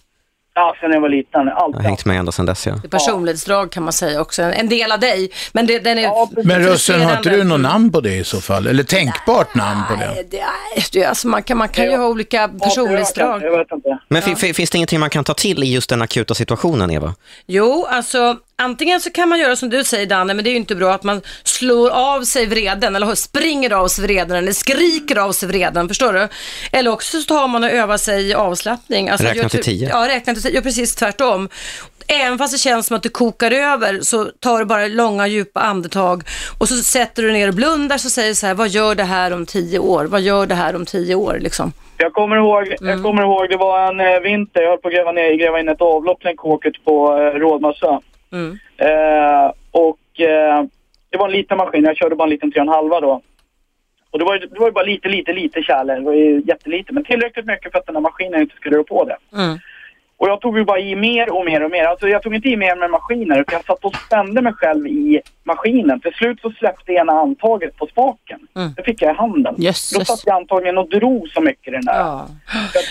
Ja, sen jag var liten. Jag har hängt med ända sedan dess ja. Det är personlighetsdrag kan man säga också. En, del av dig. Men det, den är Ja, precis. Men Russen, har inte du något namn på det i så fall? Eller tänkbart namn på det? Nej, det, det, alltså man kan, man kan ju ha olika personlighetsdrag. Jag vet inte. Men fi- fi- finns det ingenting man kan ta till i just den akuta situationen, Eva? Jo, alltså antingen så kan man göra som du säger Danne, men det är ju inte bra att man slår av sig vreden eller springer av sig vreden eller skriker av sig vreden, förstår du? Eller också så tar man och övar sig i avslappning. Alltså, Räkna till tio. Ja, räkna till tio. Ja, precis tvärtom. Även fast det känns som att du kokar över så tar du bara långa djupa andetag och så sätter du ner och blundar så säger du så här, vad gör det här om tio år? Vad gör det här om tio år liksom? Jag kommer ihåg, Mm. jag kommer ihåg det var en eh, vinter. Jag höll på att gräva, ner, gräva in ett avlopp längs kåket på eh. Mm. Eh, och eh, det var en liten maskin. Jag körde bara en liten 3,5 då. Och det var, ju, det var ju bara lite, lite, lite kärle. Det var ju jättelite. Men tillräckligt mycket för att den här maskinen inte skulle rå på det. Mm. Och jag tog ju bara i mer och mer och mer. Alltså jag tog inte i mer med maskiner utan jag satt och spände mig själv i maskinen. Till slut så släppte ena handtaget på spaken. Mm. Det fick jag i handen. Jösses. Då satt jag antagligen och drog så mycket i den där. Ja.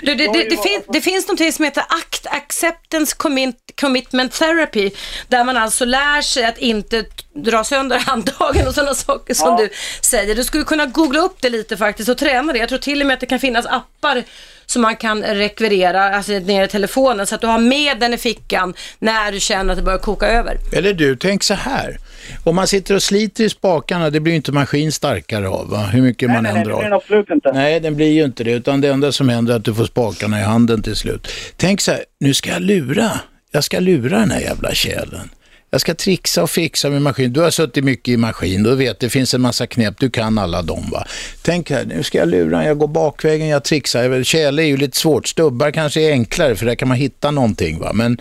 Du, det, det, det, fin, det finns något som heter ACT, Acceptance Commit, Commitment Therapy, där man alltså lär sig att inte dra sönder handtagen och sådana saker som Ja. du säger. Du skulle kunna googla upp det lite faktiskt och träna det. Jag tror till och med att det kan finnas appar som man kan rekvirera, alltså ner i telefonen, så att du har med den i fickan när du känner att det börjar koka över. Eller du, tänk så här. Om man sitter och sliter i spakarna, det blir ju inte maskin starkare av, va? hur mycket man nej, än nej, det blir den absolut inte. Nej, den blir ju inte det, utan det enda som händer är att du får spakarna i handen till slut. Tänk så här, nu ska jag lura. Jag ska lura den här jävla kärlen. Jag ska trixa och fixa med maskin. Du har suttit mycket i maskin, du vet det finns en massa knep, du kan alla dem va. Tänk här, nu ska jag lura, jag går bakvägen, jag trixar. Tjäle är ju lite svårt, stubbar kanske är enklare för där kan man hitta någonting va. Men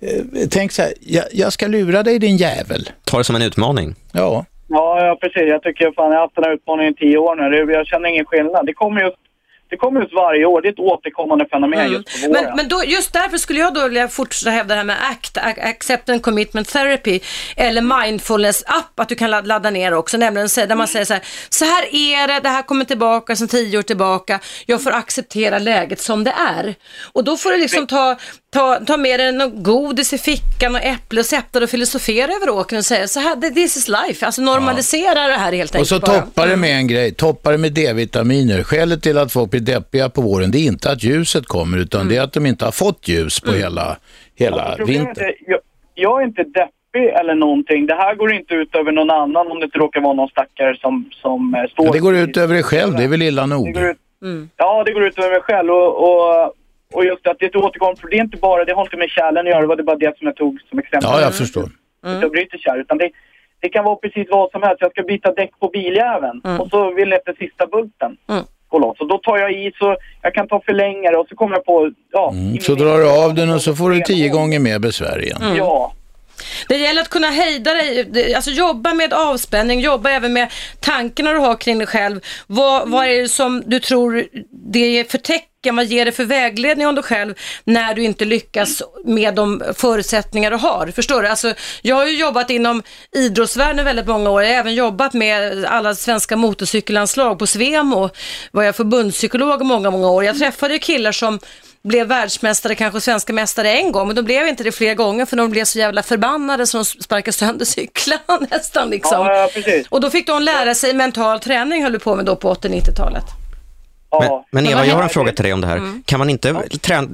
eh, tänk så här, jag, jag ska lura dig din jävel. Ta det som en utmaning. Ja. Ja, ja, precis. Jag tycker fan, jag har haft den här utmaningen i tio år nu. Jag känner ingen skillnad. Det kommer just, det kommer just varje år. Det är ett återkommande fenomen just på våren. Men, men då, just därför skulle jag då vilja fortsätta hävda det här med ACT, A- Acceptance Commitment Therapy, eller Mindfulness-app, att du kan lad- ladda ner också, nämligen där man säger så här, så här är det, det här kommer tillbaka sedan tio år tillbaka, jag får acceptera läget som det är. Och då får du liksom ta, ta, ta med dig något godis i fickan och äpple och sätta dig och filosofera över åkern och säga så här, this is life, alltså normalisera det här helt Och enkelt så bara. toppar det med en grej, toppar det med D-vitaminer. Skälet till att folk blir deppiga på våren, det är inte att ljuset kommer, utan det är att de inte har fått ljus på hela, hela Problemet vintern. är, jag, jag är inte deppig eller någonting. Det här går inte ut över någon annan om det inte råkar vara någon stackare som, som eh, står... Ja, det går ut över dig själv, det är väl illa nog. ut, Ja, det går ut över mig själv. Och, och, och just att det är ett återkommande problem. Det är inte bara, det har inte med kärlen att göra. Det var det bara det som jag tog som exempel. Ja, jag förstår. Mm. Jag bryter kärl. Utan det, det kan vara precis vad som helst. Jag ska byta däck på biljäveln. Och så vill inte sista bulten gå loss. Och då tar jag i så jag kan ta förlängare och så kommer jag på... Ja, Mm, Så drar du av den och så får du tio gånger mer besvär igen. Ja. Det gäller att kunna hejda dig, alltså jobba med avspänning, jobba även med tankarna du har kring dig själv. Vad, vad är det som du tror det är för tecken, vad ger det för vägledning om dig själv när du inte lyckas med de förutsättningar du har? Förstår du? Alltså, jag har ju jobbat inom idrottsvärlden väldigt många år, jag har även jobbat med alla svenska motorcykellandslag på Svemo, var jag förbundspsykolog många, många år. Jag träffade killar som blev världsmästare, kanske svenska mästare en gång, men de blev inte det flera gånger för de blev så jävla förbannade så de sparkade sönder cyklarna nästan liksom. Ja, ja, precis. Och då fick de lära sig mental träning höll du på med då på 80-90-talet. Men, men Eva, jag har en fråga till dig om det här. Mm. Kan man inte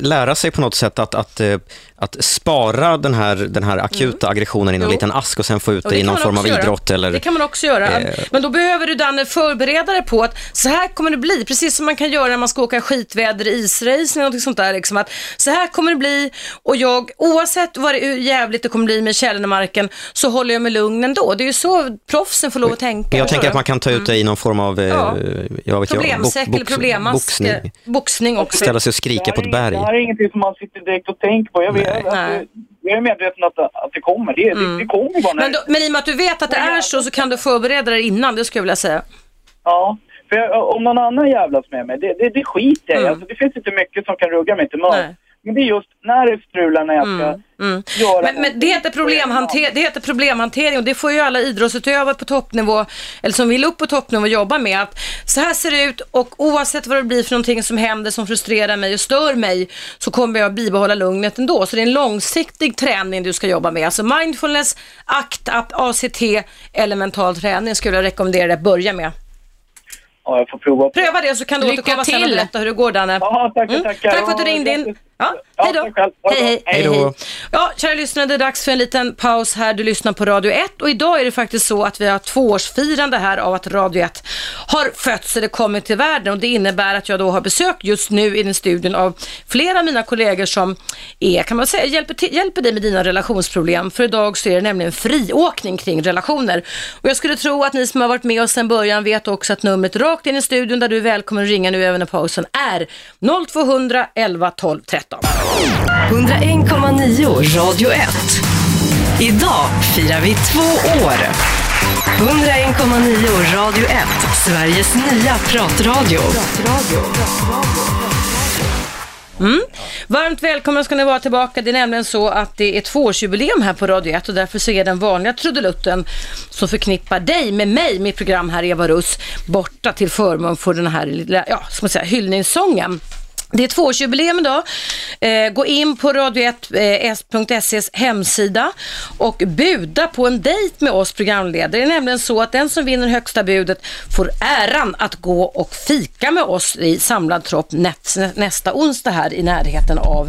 lära sig på något sätt att, att, eh, att spara den här, den här akuta aggressionen i någon Jo. liten ask och sen få ut Och det i någon form av göra. idrott? Eller, Det kan man också göra. Eh. Men då behöver du Danne förbereda dig på att så här kommer det bli. Precis som man kan göra när man ska åka skitväder i israce eller någonting sånt där. Liksom att så här kommer det bli och jag, oavsett vad det, hur jävligt det kommer bli med marken, så håller jag mig lugn ändå. Det är ju så proffsen får lov att tänka. jag tänker förstår att man kan ta ut det i någon form av, eh, Ja. jag vet Problemsäck jag, eller problemmask. boxning. Boxning också. Ställa sig och skrika på ett berg. Det här är ingenting som man sitter direkt och tänker på. Jag, vet, Nej. alltså, jag är medveten att, att det kommer. Det, det, det kommer bara när... Men, då, men i och med att du vet att det är så, så kan du förbereda dig innan, det skulle jag vilja säga. Ja, för jag, om någon annan jävlas med mig, det, det, det skiter jag i. alltså, Det finns inte mycket som kan rugga mig till mörs. Men det är just när det strular när jag ska göra Men, men det, heter problemhanter, det heter problemhantering och det får ju alla idrottsutövare på toppnivå, eller som vill upp på toppnivå, jobba med. Att så här ser det ut och oavsett vad det blir för någonting som händer som frustrerar mig och stör mig så kommer jag bibehålla lugnet ändå. Så det är en långsiktig träning du ska jobba med. Alltså mindfulness, ACT, ACT eller mental träning skulle jag rekommendera dig att börja med. Ja, jag får prova. Pröva det så kan du Lycka återkomma sen och till. berätta hur det går Danne. Ja, tackar, Mm. tackar. Tack för att du ringde in. Ja, Ja, hej då. det Hej, hej, Hej. Ja, kära lyssnare, det är dags för en liten paus här. Du lyssnar på Radio 1 och idag är det faktiskt så att vi har tvåårsfirande här av att Radio 1 har fötts eller kommit till världen och det innebär att jag då har besök just nu i den studion av flera av mina kollegor som är, kan man säga, hjälper, till, hjälper dig med dina relationsproblem. För idag så är det nämligen friåkning kring relationer. Och jag skulle tro att ni som har varit med oss sedan början vet också att numret rakt in i studion där du är välkommen att ringa nu även när pausen är 0200 11 12 13. 101,9 Radio 1. Idag firar vi två år. 101,9 Radio 1, Sveriges nya pratradio. Mm. Varmt välkomna ska ni vara tillbaka. Det är nämligen så att det är tvåårsjubileum här på Radio 1 och därför så är den vanliga trudelutten som förknippar dig med mig, mitt program här Eva Russ, borta till förmån för den här lilla, ja, ska man säga, hyllningssången. Det är tvåårsjubileum idag. Eh, gå in på radio1.ses eh, hemsida och buda på en dejt med oss programledare. Det är nämligen så att den som vinner högsta budet får äran att gå och fika med oss i samlad tropp nästa, nästa onsdag här i närheten av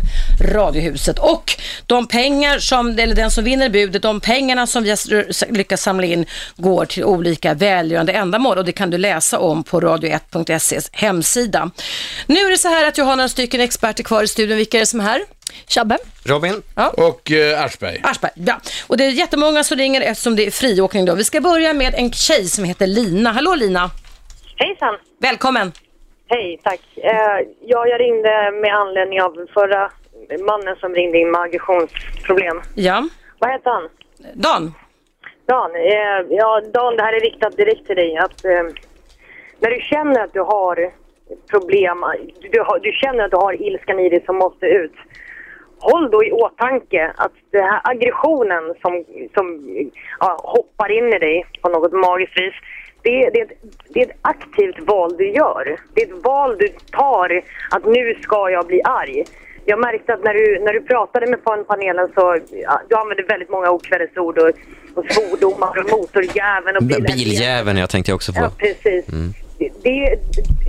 Radiohuset. Och de pengar som, eller den som vinner budet, de pengarna som vi har lyckats samla in går till olika välgörande ändamål och det kan du läsa om på radio1.ses hemsida. Nu är det så här att jag har några stycken experter kvar i studion. Vilka är det som är här? Chabbe. Robin? Och eh, Aschberg. Aschberg, ja. Och det är jättemånga som ringer eftersom det är friåkning då. Vi ska börja med en tjej som heter Lina. Hallå Lina! Hejsan! Välkommen! Hej, tack. Eh, ja, jag ringde med anledning av förra mannen som ringde in med aggressionsproblem. Ja. Vad heter han? Dan. Dan. Eh, ja, Dan, det här är riktat direkt till dig. Att, eh, när du känner att du har problem, du, har, du känner att du har ilskan i dig som måste ut. Håll då i åtanke att den här aggressionen som, som ja, hoppar in i dig på något magiskt vis, det, det, är ett, det är ett aktivt val du gör. Det är ett val du tar att nu ska jag bli arg. Jag märkte att när du, när du pratade med pan- panelen så ja, du använde väldigt många okvädesord och, och svordomar och motorjäveln och bilen. Biljäveln, jag tänkte också på. Ja, precis. Mm. Det,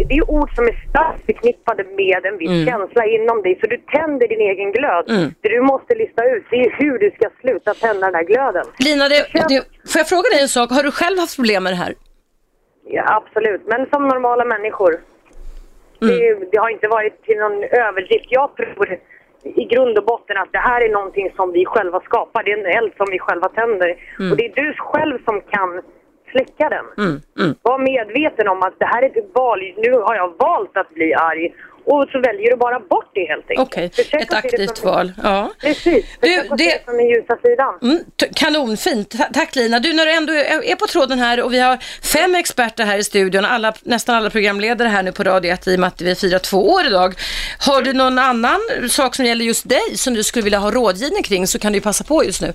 det, är ord som är starkt förknippade med en viss Mm. känsla inom dig. Så du tänder din egen glöd. Mm. Det du måste lista ut det är hur du ska sluta tända den här glöden. Lina, det, det, får jag fråga dig en sak? Har du själv haft problem med det här? Ja, absolut. Men som normala människor. Det, det har inte varit till någon överdrift. Jag tror i grund och botten att det här är någonting som vi själva skapar. Det är en eld som vi själva tänder. Mm. Och det är du själv som kan släcka den. Mm. Mm. Var medveten om att det här är ett val. Nu har jag valt att bli arg. Och så väljer du bara bort det helt enkelt. Okej, Försök ett aktivt som- val. Ja. Precis. Försök se det som den ljusa sidan. Mm, kanonfint. Ta- Tack Lina. Du, när du ändå är på tråden här och vi har fem experter här i studion, alla, nästan alla programledare här nu på Radio 1 i och med att vi firar två år idag. Har du någon annan sak som gäller just dig som du skulle vilja ha rådgivning kring så kan du passa på just nu.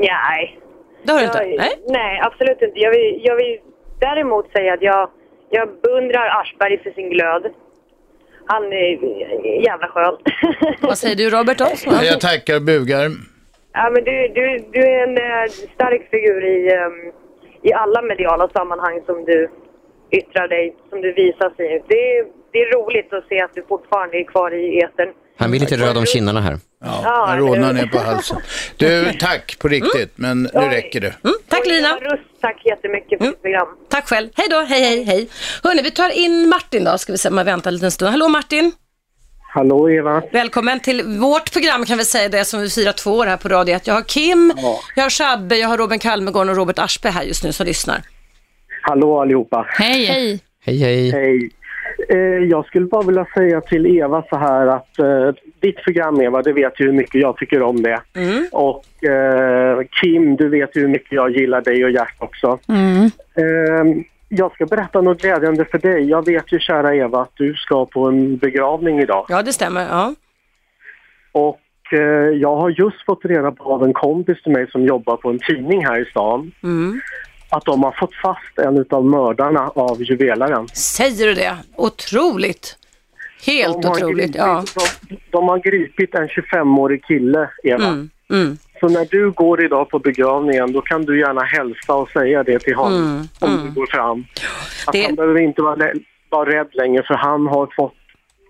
Nej. Det har du inte? Nej? Nej, absolut inte. Jag vill, jag vill däremot säga att jag, jag beundrar Aschberg för sin glöd. Han är jävla skön. Vad säger du Robert då? Jag tackar och bugar. ja, men du, du, du är en eh, stark figur i, ehm, i alla mediala sammanhang som du yttrar dig, som du visar sig. Det är, det är roligt att se att du fortfarande är kvar i etern. Han blir lite röd om kinderna här. Ja, Jag rodnar ner på halsen. Du, tack på riktigt, men nu Oj. räcker det. Tack Lina. Tack jättemycket för ditt program. Tack själv. Hej då, hej hej hej. Hörni, vi tar in Martin då, ska vi se om jag väntar en liten stund. Hallå Martin. Hallå Eva. Välkommen till vårt program kan vi säga, det som vi firar två år här på Radio 1. Jag har Kim, jag har Shabbe, jag har Robin Kalmegård och Robert Aschberg här just nu som lyssnar. Hallå allihopa. Hej. Hej. Hej, hej. Hej. Eh, jag skulle bara vilja säga till Eva så här att eh, ditt program Eva, det vet ju hur mycket jag tycker om det. Och eh, Kim, du vet ju hur mycket jag gillar dig och Gert också. Mm. Eh, jag ska berätta något glädjande för dig. Jag vet ju kära Eva att du ska på en begravning idag. Ja, det stämmer. Ja. Och eh, jag har just fått reda på av en kompis till mig som jobbar på en tidning här i stan Mm. Att de har fått fast en av mördarna av juvelaren. Säger du det? Otroligt. Helt De otroligt, gripit- ja. De, de har gripit en 25-årig kille, Eva. Mm. Mm. Så när du går idag på begravningen då kan du gärna hälsa och säga det till honom Mm, om mm. du går fram. Att Det- Han behöver inte vara, vara rädd längre för han har fått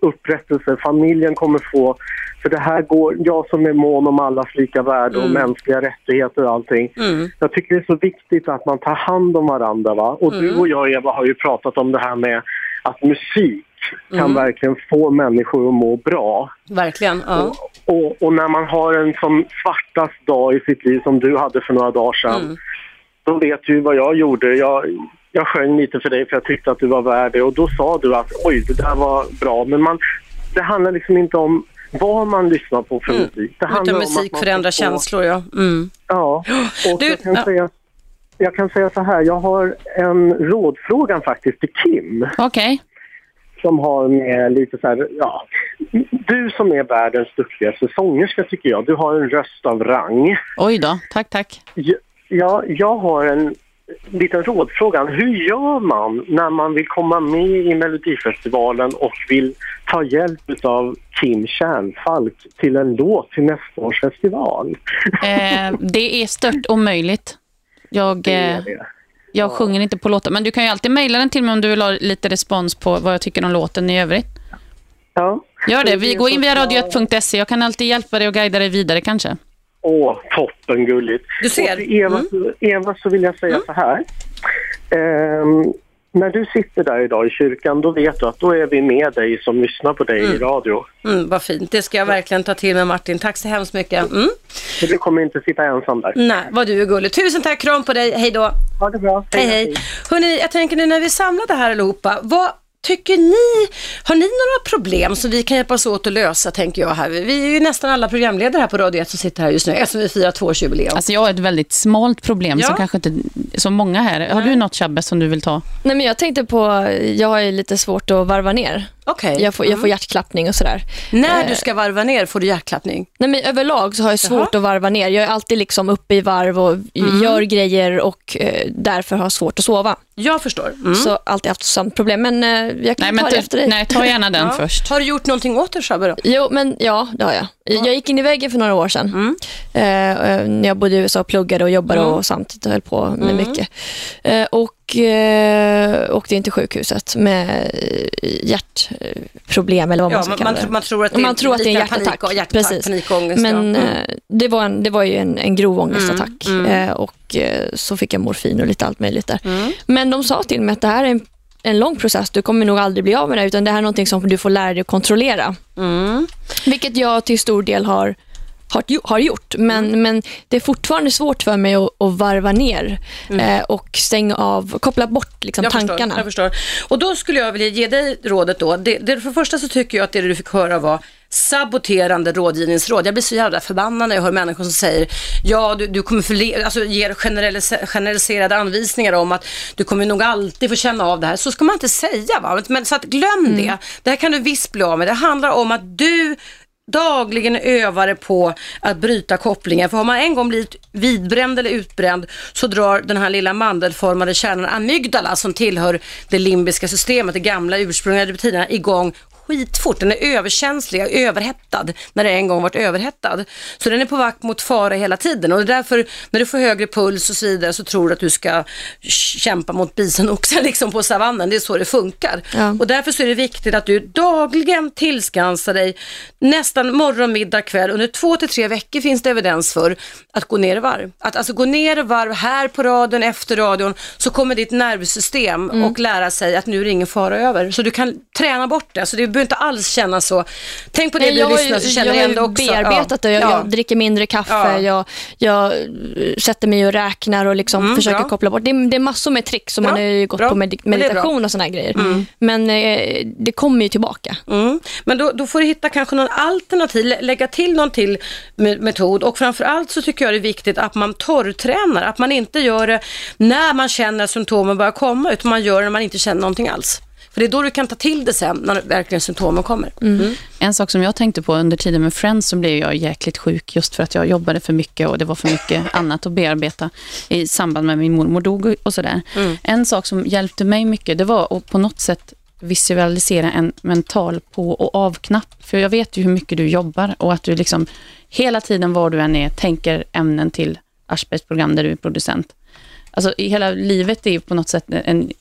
upprättelse. Familjen kommer få, för det här går, jag som är mån om allas lika värde och Mm. mänskliga rättigheter och allting. Mm. Jag tycker det är så viktigt att man tar hand om varandra. Va? Och du Mm. och jag Eva har ju pratat om det här med att musik kan Mm. verkligen få människor att må bra. Verkligen, ja. Och, och när man har en som svartast dag i sitt liv som du hade för några dagar sedan, Mm. då vet du vad jag gjorde. Jag, jag sjöng lite för dig för jag tyckte att du var värd det och då sa du att oj, det där var bra. Men man, det handlar liksom inte om vad man lyssnar på för musik. Det handlar Utan om musik att man förändrar få- känslor, ja. Mm. Ja, och Du, jag, kan ja. säga, jag kan säga så här, jag har en rådfrågan faktiskt till Kim. Okej. Som har med lite så här, ja. Du som är världens duktigaste sångerska tycker jag, du har en röst av rang. Oj då, tack tack. Ja, jag har en liten rådfråga. Hur gör man när man vill komma med i Melodifestivalen och vill ta hjälp av Kim Kärnfalk till en låt till nästa års festival? Eh, det är stört omöjligt. Jag, eh, jag sjunger inte på låtar, men du kan ju alltid mejla den till mig om du vill ha lite respons på vad jag tycker om låten i övrigt. Ja. Gör det. Vi går in via radio1.se. Jag kan alltid hjälpa dig och guida dig vidare kanske. Åh, toppen gulligt. Du ser. Och till Eva, Eva så vill jag säga så här. Ehm, när du sitter där idag i kyrkan, då vet du att då är vi med dig som lyssnar på dig i radio. Mm, vad fint, det ska jag verkligen ta till mig Martin. Tack så hemskt mycket. Mm. Så du kommer inte sitta ensam där. Nej, vad du är gullig. Tusen tack, kram på dig, hej då. Ha det bra. Hej, hej. Hörrni, jag tänker nu när vi samlade här allihopa, vad tycker ni, har ni några problem som vi kan hjälpas åt att lösa, tänker jag här? Vi är ju nästan alla programledare här på Radio 1 som sitter här just nu, eftersom vi firar tvåårsjubileum. Alltså jag har ett väldigt smalt problem Ja. som kanske inte så många här. Har du något Chabbe som du vill ta? Nej, men jag tänkte på, jag har ju lite svårt att varva ner. Okej. Jag, får, jag får hjärtklappning och sådär. När Eh, du ska varva ner får du hjärtklappning. Nej, men överlag så har jag svårt att varva ner. Jag är alltid liksom uppe i varv och Mm. gör grejer och eh, därför har jag svårt att sova. Jag förstår. Mm. Så alltid haft sånt problem. Men eh, jag kan Nej, ta men det efter dig. nej, ta gärna den först. Har du gjort någonting åt det Shabbe då? Jo, men ja, det har jag. Jag gick in i väggen för några år sedan. Eh, eh, när jag bodde i USA och pluggade och jobbade Mm. och samtidigt höll på med Mm. mycket. Eh, och eh, åkte in till sjukhuset med eh, hjärtproblem eller vad man Ja, ska man, kalla man, det. man tror att det är, man tror att det är en hjärtattack. Panik, hjärtattack Precis. panikångest. Men ja. Mm. eh, det, var en, det var ju en, en grov ångestattack Mm, mm. Och så fick jag morfin och lite allt möjligt där. Mm. Men de sa till mig att det här är en, en lång process. Du kommer nog aldrig bli av med det utan det här är någonting som du får lära dig att kontrollera. Mm. Vilket jag till stor del har har, har gjort, men, Mm. men det är fortfarande svårt för mig att, att varva ner eh, och stänga av, koppla bort liksom, Mm. jag tankarna. Förstår, jag förstår. Och då skulle jag vilja ge dig rådet då. Det, det, för det första så tycker jag att det du fick höra var saboterande rådgivningsråd. Jag blir så jävla förbannad när jag hör människor som säger ja, du, du kommer förle- alltså, ger generalis- generaliserade anvisningar om att du kommer nog alltid få känna av det här. Så ska man inte säga. Va? Men så att glöm det. Det här kan du visst bli av med. Det handlar om att du dagligen övar på att bryta kopplingen. För har man en gång blivit vidbränd eller utbränd så drar den här lilla mandelformade kärnan amygdala som tillhör det limbiska systemet, det gamla ursprungliga reptilerna, igång skitfort. Den är överkänslig överhettad när det en gång varit överhettad. Så den är på vakt mot fara hela tiden och det är därför när du får högre puls och så vidare så tror du att du ska kämpa mot bisonoxar liksom på savannen. Det är så det funkar. Ja. Och därför så är det viktigt att du dagligen tillskansar dig nästan morgon, middag, kväll. Under två till tre veckor finns det evidens för att gå ner i varv. Att alltså gå ner i varv här på radion, efter radion, så kommer ditt nervsystem Mm. och lära sig att nu är det ingen fara över. Så du kan träna bort det. Så det behöver inte alls kännas så. Tänk på det Nej, du jag har lyssnar så känner jag har ändå också. bearbetat det. Jag, Ja. jag dricker mindre kaffe, Ja. jag, jag eh, sätter mig och räknar och liksom Mm, försöker bra. koppla bort. Det är, det är massor med tricks som man har ju gått bra. på med, meditation och såna här grejer. Mm. Men eh, det kommer ju tillbaka. Mm. Men då, då får du hitta kanske någon alternativ, lä- lägga till någon till me- metod och framförallt så tycker jag det är viktigt att man torrtränar, att man inte gör det när man känner att symptomen börjar komma utan man gör det när man inte känner någonting alls. För det är då du kan ta till det sen när verkligen symptomen kommer. Mm. En sak som jag tänkte på under tiden med Friends så blev jag jäkligt sjuk just för att jag jobbade för mycket och det var för mycket annat att bearbeta i samband med min mormor dog och sådär. Mm. En sak som hjälpte mig mycket det var att på något sätt visualisera en mental på och avknapp. För jag vet ju hur mycket du jobbar och att du liksom hela tiden var du än är tänker ämnen till Aschbergs program där du är producent. Alltså hela livet är ju på något sätt en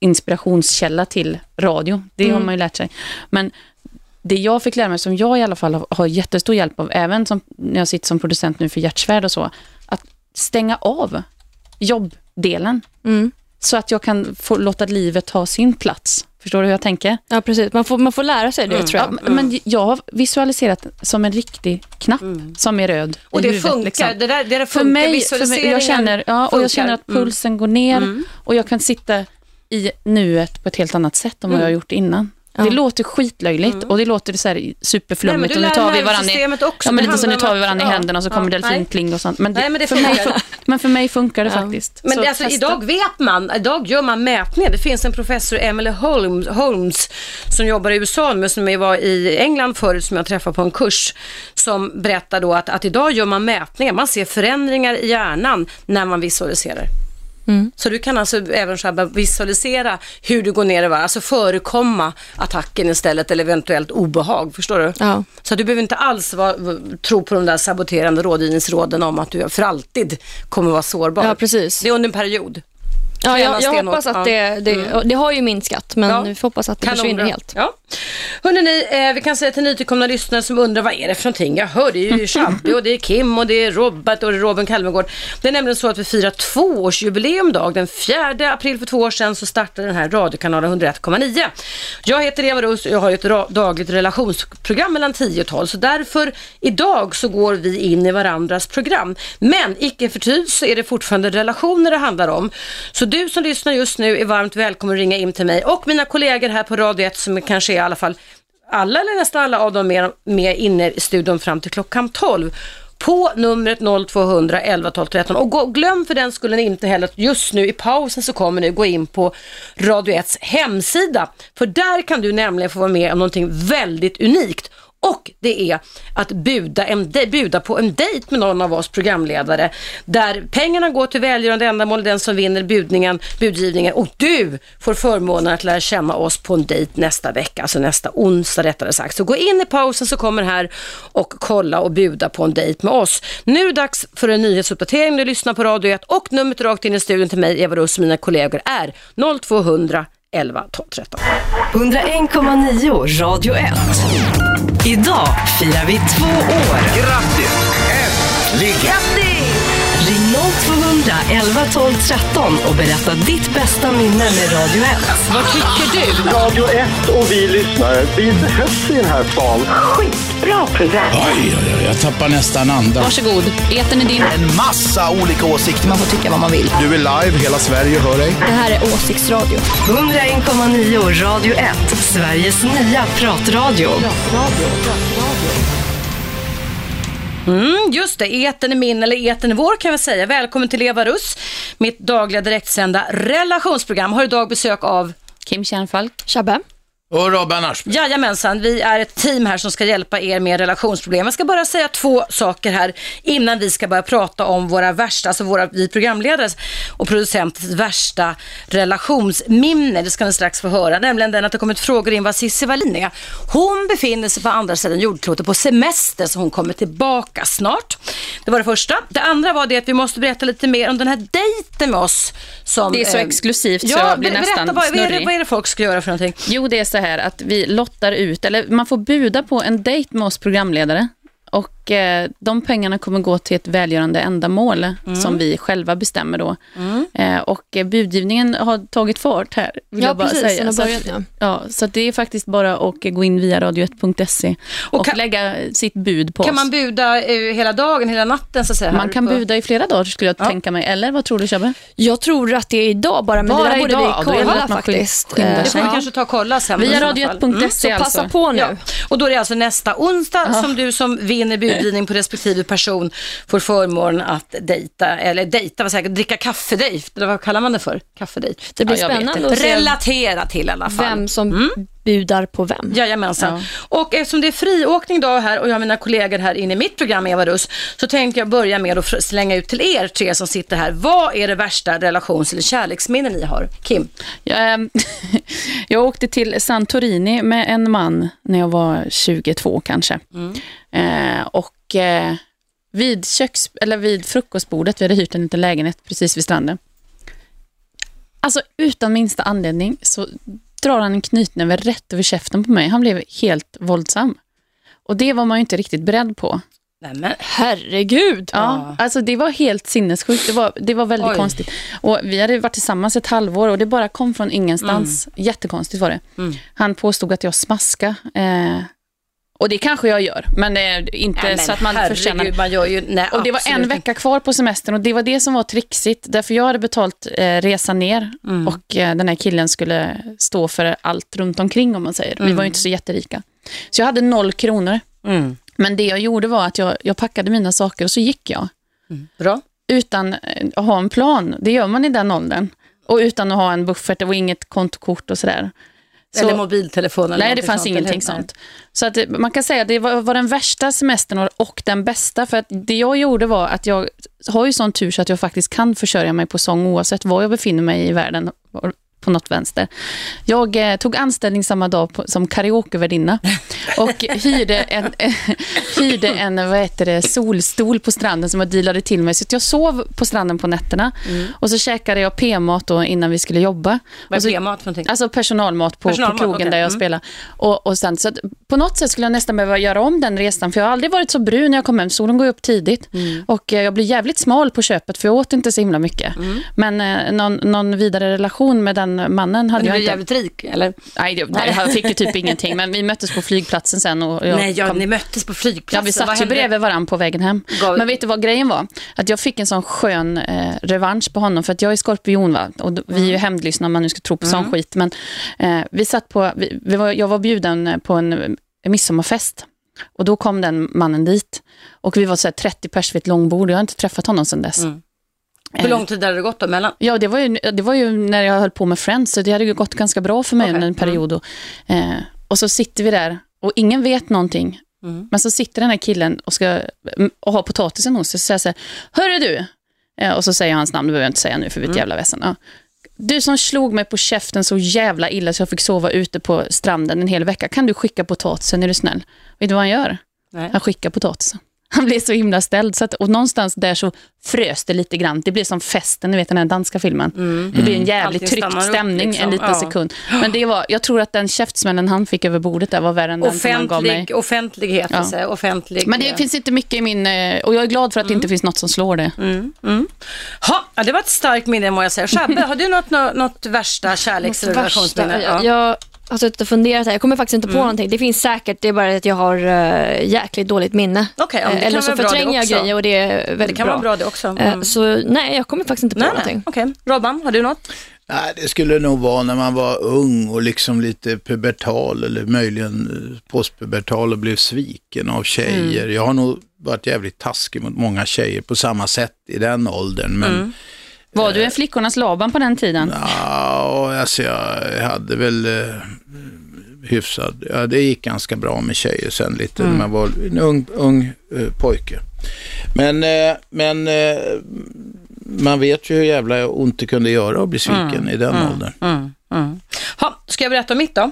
inspirationskälla till radio. Det har Mm. man ju lärt sig. Men det jag fick lära mig, som jag i alla fall har, har jättestor hjälp av, även som, när jag sitter som producent nu för Hjärtsvärd och så, att stänga av jobbdelen. Mm. Så att jag kan få låta livet ta sin plats. Förstår du hur jag tänker? Ja, precis. Man får, man får lära sig det, Mm. tror jag. Ja, men jag har visualiserat som en riktig knapp som är röd Mm. Och det huvudet. funkar, liksom. det där, det där För funkar, mig, för mig, jag känner, ja, och jag känner att Mm. pulsen går ner Mm. och jag kan sitta i nuet på ett helt annat sätt än vad Mm. jag har gjort innan. Ja. Det låter skitlöjligt och det låter så här superflummigt. Nej, och nu tar vi varandra i, också. ja, men Det lite så nu tar vi varandra i händerna och så kommer ja, delfinkling och sånt. Men, Nej, men det för mig, men för mig funkar det faktiskt. Men det, alltså, testa. idag vet man, idag gör man mätningar. Det finns en professor, Emily Holmes, Holmes som jobbar i USA men som var i England förut som jag träffade på en kurs som berättar då att, att idag gör man mätningar. Man ser förändringar i hjärnan när man visualiserar. Mm. Så du kan alltså även Shabba visualisera hur du går ner i varv, alltså förekomma attacken istället eller eventuellt obehag, förstår du? Ja. Så du behöver inte alls vara, tro på de där saboterande rådgivningsråden om att du för alltid kommer vara sårbar. Ja, precis. Det är under en period. Ja, jag, jag hoppas att det, det, Mm. det har ju minskat, men Ja. vi får hoppas att det försvinner Kanonbra. helt. Ja. Hörrni, eh, vi kan säga till nytillkomna lyssnare som undrar vad är det för någonting? Jag hör det är ju Shabby och det är Kim och det är Robert och det är Robin Kalmegård. Det är nämligen så att vi firar tvåårsjubileum dag. Den 4 april för två år sedan så startade den här radiokanalen 101,9. Jag heter Eva Russ och jag har ett dagligt relationsprogram mellan 10 och 12. Så därför idag så går vi in i varandras program. Men icke förty så är det fortfarande relationer det handlar om. Så du som lyssnar just nu är varmt välkommen att ringa in till mig och mina kollegor här på Radio 1 som kanske är i alla fall alla eller nästan alla av dem med, med inne i studion fram till klockan 12 på numret 0200 11 12 13 och gå, glöm för den skulle inte heller att just nu i pausen så kommer ni gå in på Radio 1s hemsida. För där kan du nämligen få vara med om någonting väldigt unikt och det är att buda, en, de- buda på en dejt med någon av oss programledare där pengarna går till välgörande ändamål, den som vinner budningen, budgivningen och du får förmånen att lära känna oss på en dejt nästa vecka, alltså nästa onsdag rättare sagt. Så gå in i pausen så kommer här och kolla och buda på en dejt med oss. Nu är det dags för en nyhetsuppdatering. Du lyssnar på Radio 1 och numret rakt in i studion till mig, Eva Russ och mina kollegor är 0200 11 12 13. 101,9 Radio 1. Idag firar vi två år. Grattis! Äntligen! Ring 0200 11 12 13 och berätta ditt bästa minne med Radio 1. Vad tycker du? Radio 1 och vi lyssnare, vi behövs i den här stan. Skitbra program. Oj, oj, oj, jag tappar nästan andan. Varsågod, etern är din. En massa olika åsikter. Man får tycka vad man vill. Du är live, hela Sverige hör dig. Det här är åsiktsradio. 101,9 Radio 1. Sveriges nya pratradio. Mm, just det, eten är min eller eten är vår kan vi säga. Välkommen till Eva Russ, mitt dagliga direktsända relationsprogram. Har idag besök av Kim Kärnfalk. Shabbe? Och Robban Aschberg. Jajamensan, vi är ett team här som ska hjälpa er med relationsproblem. Jag ska bara säga två saker här innan vi ska börja prata om våra värsta, alltså våra, vi programledares och producenters värsta relationsminne. Det ska ni strax få höra, nämligen den att det kommit frågor in vad Cissi Wallin är. Hon befinner sig på andra sidan jordklotet på semester så hon kommer tillbaka snart. Det var det första. Det andra var det att vi måste berätta lite mer om den här dejten med oss. Som, Det är så eh, exklusivt så ja, jag blir ber- nästan berätta, vad, vad, är det, snurrig. vad är det folk ska göra för någonting? Jo, det är så här att vi lottar ut, eller man får buda på en dejt med oss programledare. Och eh, de pengarna kommer gå till ett välgörande ändamål som vi själva bestämmer då. Eh, och eh, budgivningen har tagit fart här, vill Ja, jag bara precis, säga. Så att- börjat nu. Ja, så att det är faktiskt bara att gå in via radio1.se och, kan- lägga sitt bud på Kan oss. man buda eh, hela dagen, hela natten så att säga? Man kan på- buda i flera dagar skulle jag tänka mig. Eller vad tror du Shabbe? Jag tror att det är idag bara, men Bara det där borde vi då är det kolla att man skynd- faktiskt. Eh, Det får vi Ja. kanske ta och kolla sen. Via i sådana radio1.se fall. Mm. Så passa alltså. på nu. Ja. Och då är det alltså nästa onsdag som du som vinner budgivning på respektive person får förmånen att dejta, eller dejta, vad säger jag, dricka kaffedejt, eller vad kallar man det för? Kaffedejt. Det blir Ja, spännande att se Relatera till i alla fall. vem som budar på vem. Jajamensan. Och eftersom det är friåkning dag här och jag har mina kollegor här inne i mitt program Eva Russ, så tänkte jag börja med att slänga ut till er tre som sitter här. Vad är det värsta relations eller kärleksminnen ni har? Kim? Jag, ehm, jag åkte till Santorini med en man när jag var 22 kanske. Eh, och eh, vid, köks, eller vid frukostbordet, vi hade hyrt en liten lägenhet precis vid stranden. Alltså utan minsta anledning så drar han en knytnäve rätt över käften på mig. Han blev helt våldsam. Och det var man ju inte riktigt beredd på. Nej, men, Herregud. Ja, alltså det var helt sinnessjukt. Det var, det var väldigt Oj. konstigt. Och vi hade varit tillsammans ett halvår och det bara kom från ingenstans. Jättekonstigt var det. Mm. Han påstod att jag smaska. Eh, och det kanske jag gör, men inte nej, men så att man herregud, förtjänar man gör ju, nej, Och det var en vecka kvar på semestern och det var det som var trixigt. Därför jag hade betalt eh, resan ner Mm. och eh, den här killen skulle stå för allt runt omkring om man säger. Vi var ju inte så jätterika. Så jag hade noll kronor. Mm. Men det jag gjorde var att jag, jag packade mina saker och så gick jag Bra. utan eh, att ha en plan. Det gör man i den åldern. Och utan att ha en buffert, det var inget kontokort och sådär. Så- Eller mobiltelefon eller Nej, det fanns sånt, ingenting sånt. Så att det- man kan säga att det var, var den värsta semestern och- och den bästa. För att det jag gjorde var att jag har ju sån tur så att jag faktiskt kan försörja mig på sång oavsett var jag befinner mig i världen på något vänster. Jag eh, tog anställning samma dag på, som karaokevärdinna och hyrde en, eh, hyrde en vad heter det, solstol på stranden som jag dealade till mig. Så jag sov på stranden på nätterna och så käkade jag p-mat då innan vi skulle jobba. Vad är p-mat för någonting? Alltså personalmat på, Personalmat, på krogen okej. där jag Mm. spelar. Och, och sen, så att på något sätt skulle jag nästan behöva göra om den resan, för jag har aldrig varit så brun när jag kom hem. Solen går upp tidigt. Mm. Och eh, jag blir jävligt smal på köpet, för jag åt inte så himla mycket. Mm. Men eh, någon, någon vidare relation med den mannen hade Men du jag inte. jävligt rik, eller? Nej, det, nej, jag fick ju typ ingenting. Men vi möttes på flygplatsen sen. Och jag Nej, ja, kom- ni möttes på Ja, flygplatsen. vi Vad satt ju bredvid varandra på vägen hem. Gav- Men vet du vad grejen var? Att jag fick en sån skön eh, revansch på honom, för att jag är skorpion, va? och vi är ju hämndlystna om man nu ska tro på sån Mm. skit. Men eh, vi satt på, vi, vi var, jag var bjuden på en midsommarfest. Och då kom den mannen dit. Och vi var så här 30 pers vid ett långbord. Jag har inte träffat honom sedan dess. Mm. Hur lång tid hade det gått då mellan? Ja, det var, ju, det var ju när jag höll på med Friends, så det hade ju gått ganska bra för mig Okej, under en period. Och, eh, och så sitter vi där och ingen vet någonting. Mm. Men så sitter den här killen och, ska, mm, och har potatisen hos sig och säger så här, Hörru du! Eh, och så säger jag hans namn, det behöver jag inte säga nu för vi är ett Mm. jävla väsen. Ja. Du som slog mig på käften så jävla illa så jag fick sova ute på stranden en hel vecka. Kan du skicka potatisen, är du snäll? Vet du vad han gör? Nej. Han skickar potatisen. Han blev så himla ställd. Så att, och någonstans där så frös det lite grann. Det blev som festen, ni vet den här danska filmen. Det blev en jävligt Allting tryckt stämning liksom. en liten Ja. sekund. Men det var, jag tror att den käftsmällen han fick över bordet där var värre än den som han gav mig. Offentlig, offentlighet, Ja. ja. offentlig. Men det finns inte mycket i min... eh, Och jag är glad för att det inte finns något som slår det. Mm, mm. Ha, ja, det var ett starkt minne må jag säga. Shabbe, har du något, något, något värsta kärleks eller relationsminne? Jag, jag har suttit och funderat här. Jag kommer faktiskt inte på Mm. någonting. Det finns säkert, det är bara att jag har uh, jäkligt dåligt minne. Okej, ja, Eh, Eller så bra förtränger jag grejer och det är väldigt Det kan bra. vara bra det också. Eh, Mm. Så nej, jag kommer faktiskt inte på Nej, någonting. nej. Okej. Robban, har du något? Nej, det skulle nog vara när man var ung och liksom lite pubertal eller möjligen postpubertal och blev sviken av tjejer. Mm. Jag har nog varit jävligt taskig mot många tjejer på samma sätt i den åldern. Men Mm. Var du en flickornas Laban på den tiden? ja, alltså jag hade väl eh, hyfsad, ja det gick ganska bra med tjejer sen lite Mm. när man var en ung, ung eh, pojke. Men, eh, men eh, man vet ju hur jävla ont det kunde göra att bli sviken i den åldern. Mm, mm. Ha, ska jag berätta om mitt då?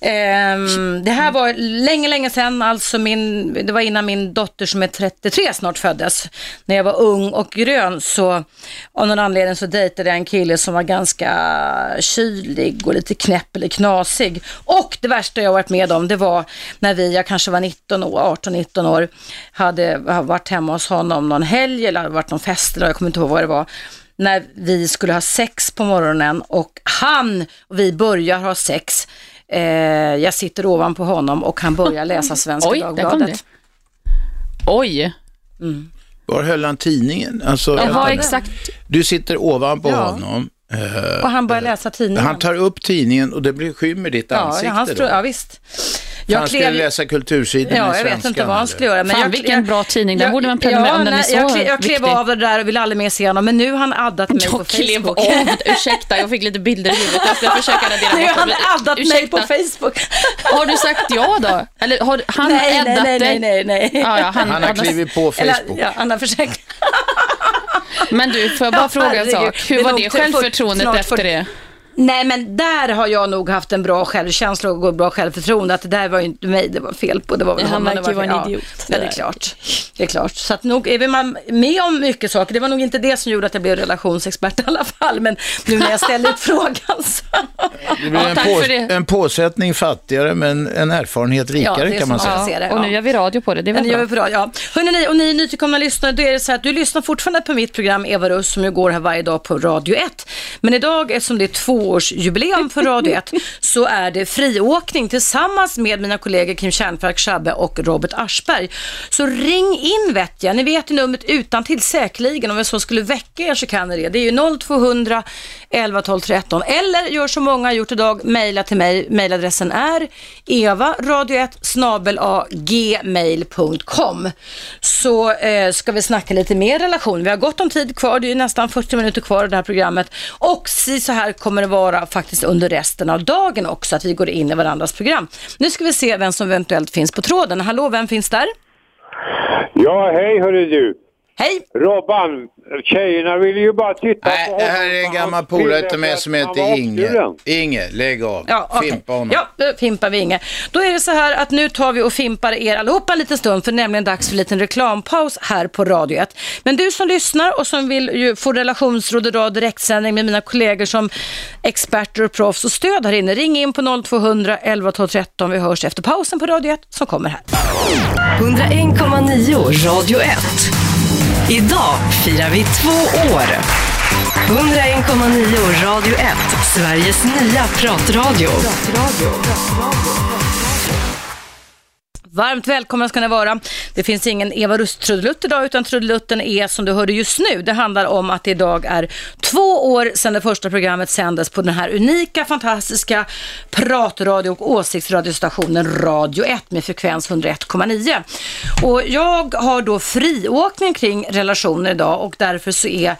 Ehm, det här var länge, länge sedan, alltså min, det var innan min dotter som är 33 snart föddes. När jag var ung och grön så av någon anledning så dejtade jag en kille som var ganska kylig och lite knäpp eller knasig. Och det värsta jag varit med om det var när vi, jag kanske var 19 år, 18-19 år, hade varit hemma hos honom någon helg eller hade varit någon fest eller jag kommer inte ihåg vad det var när vi skulle ha sex på morgonen och han och vi börjar ha sex. Eh, jag sitter ovanpå honom och han börjar läsa Svenska Oj, Dagbladet. Oj! Var höll han tidningen? Alltså, Jaha, exakt. Du sitter ovanpå Ja. honom. eh, Och han börjar läsa tidningen. han tar upp tidningen och det blir skymmer ditt ja, ansikte han då. stro- ja, visst. Han skulle läsa kultursidorna Ja, i jag vet inte vad han eller? skulle göra. Men Fan, jag, vilken jag, bra tidning. Den jag- borde man prenumerera om den är nej, så jag, kle- jag klev viktig. av det där och vill aldrig mer se honom. Men nu har han addat mig på Jag klev Facebook. av, ursäkta, jag fick lite bilder i huvudet. Jag ska försöka radera Nu har han addat mig på Facebook. Har du sagt ja då? Eller har han nej, addat nej, dig? nej, nej, nej. Ja, ja, han, Han har klivit på Eller, Facebook. ja, han har försökt. Men du, får jag bara Ja, fråga en sak? Hur var det självförtroendet efter det? Nej, men där har jag nog haft en bra självkänsla och bra självförtroende. Att det där var ju inte mig det var fel på. Det var väl Han honom det verkar ju var vara en idiot, Ja, det ja, det är klart. Det är klart. Så att nog är man med om mycket saker. Det var nog inte det som gjorde att jag blev relationsexpert i alla fall. Men nu när jag ställer ut frågan så... Det blir Ja, en, tack på, för det. en påsättning fattigare men en erfarenhet rikare är kan man säga. Det, och nu ja. gör vi radio på det, det är väl gör bra? vi på radio, ja. Hörrni, ni, och ni nytillkomna lyssnare, då är det så att du lyssnar fortfarande på mitt program Eva Russ som ju går här varje dag på Radio 1. Men idag, eftersom det är tvåårsjubileum för Radio 1, så är det friåkning tillsammans med mina kollegor Kim Kärnfalk Schabbe och Robert Aschberg. Så ring in vet jag, ni vet ju numret utan till säkerligen, om jag så skulle väcka er så kan ni det. Det är ju 0200 11 12 13 eller gör som många har gjort idag, mejla till mig. Mejladressen är evaradio1 snabel a gmail.com. Så eh, ska vi snacka lite mer relation. Vi har gott om tid kvar, det är ju nästan 40 minuter kvar i det här programmet. Och si så här kommer det vara vara faktiskt under resten av dagen också, att vi går in i varandras program. Nu ska vi se vem som eventuellt finns på tråden. Hallå, vem finns där? Ja, hej hörru du. Hej. Robban, tjejerna vill ju bara titta Nej, på det här är en gammal polare till mig som heter Inge. Inge, lägg av. Ja, okej. Fimpa honom. Ja, då fimpar vi Inge. Då är det så här att nu tar vi och fimpar er allihopa en liten stund för nämligen dags för en liten reklampaus här på Radio 1. Men du som lyssnar och som vill ju få relationsråd radio direktsändning med mina kollegor som experter och proffs och stöd här inne, ring in på 0200 11 12 13. Vi hörs efter pausen på Radio 1 som kommer här. 101,9 Radio 1. Idag firar vi två år. 101,9 Radio 1, Sveriges nya pratradio. Varmt välkomna ska ni vara. Det finns ingen Eva Rust-trudelutt idag utan trudelutten är som du hörde just nu. Det handlar om att det idag är två år sedan det första programmet sändes på den här unika, fantastiska pratradio och åsiktsradiostationen Radio 1 med frekvens 101,9. Och jag har då friåkning kring relationer idag och därför så är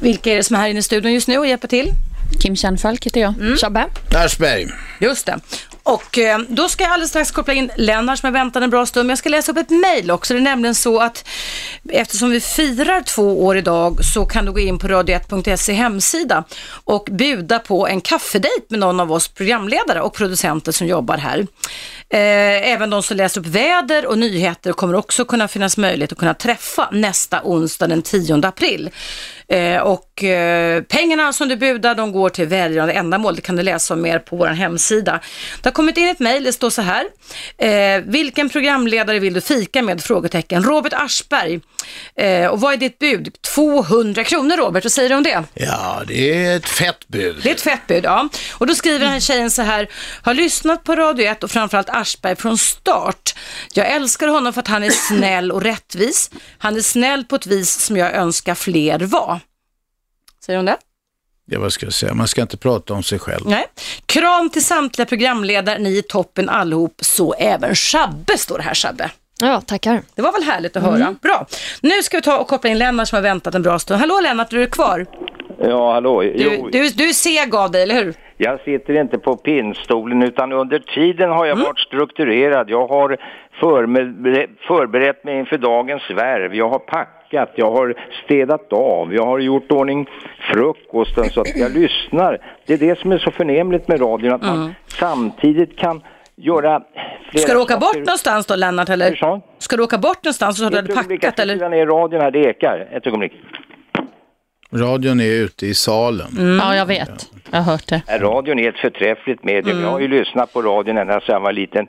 vilka är det som är här inne i studion just nu och hjälper till? Kim Kärnfalk heter jag. Mm. Shabbe. Aschberg. Just det. Och eh, då ska jag alldeles strax koppla in Lennart som har väntat en bra stund. Men jag ska läsa upp ett mejl också. Det är nämligen så att eftersom vi firar två år idag så kan du gå in på radio1.se hemsida och buda på en kaffedejt med någon av oss programledare och producenter som jobbar här. Eh, även de som läser upp väder och nyheter kommer också kunna finnas möjlighet att kunna träffa nästa onsdag den 10 april. Eh, och eh, pengarna som du budar de går till välgörande ändamål. Det kan du läsa om mer på vår hemsida. Det har kommit in ett mejl, det står så här. Vilken programledare vill du fika med? Frågetecken. Robert Aschberg. Och vad är ditt bud? 200 kronor Robert, vad säger du om det? Ja, det är ett fett bud. Det är ett fett bud, ja. Och då skriver den här tjejen så här, har lyssnat på Radio 1 och framförallt Aschberg från start. Jag älskar honom för att han är snäll och rättvis. Han är snäll på ett vis som jag önskar fler var. Säger hon det? Ja, vad ska jag säga? Man ska inte prata om sig själv. Nej. Kram till samtliga programledare, ni är toppen allihop, så även Shabbe står det här Shabbe. Ja, tackar. Det var väl härligt att höra. Bra. Nu ska vi ta och koppla in Lennart som har väntat en bra stund. Hallå Lennart, är du kvar? Ja, hallå. Du, Jo, du, du är seg av dig, eller hur? Jag sitter inte på pinnstolen utan under tiden har Mm. jag varit strukturerad. Jag har förberett, förberett mig inför dagens värv. Jag har packat, jag har städat av, jag har gjort ordning frukosten så att jag lyssnar. Det är det som är så förnämligt med radion, att man samtidigt kan göra Ska du åka bort någonstans då Lennart, eller? Ska du åka bort någonstans och så har du packat, jag eller? ska ner radion här, det ekar. Ett ögonblick. Radion är ute i salen. Mm. Ja, jag vet. Jag har hört det. Radion är ett förträffligt medium. Mm. Jag har ju lyssnat på radion ända sedan jag var liten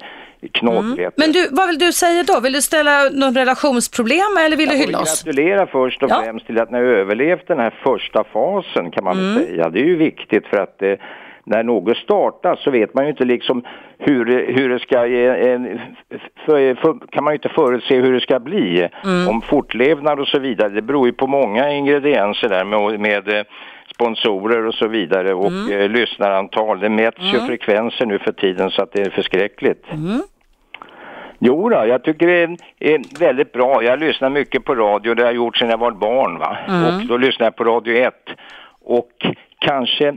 knoddret. Men du, vad vill du säga då? Vill du ställa någon relationsproblem eller vill du Jag hylla får oss? gratulera först och Ja. främst till att ni har överlevt den här första fasen kan man Mm. väl säga. Det är ju viktigt för att eh, när något startas så vet man ju inte liksom hur, hur det ska, eh, eh, för, för, kan man ju inte förutse hur det ska bli. Mm. Om fortlevnad och så vidare. Det beror ju på många ingredienser där med, med eh, sponsorer och så vidare och Mm. eh, lyssnarantal. Det mäts ju frekvenser nu för tiden så att det är förskräckligt. Mm. Jo då, jag tycker det är, är väldigt bra. Jag lyssnar mycket på radio, det har jag gjort sedan jag var barn. Va? Mm. Och då lyssnar jag på Radio 1. Och kanske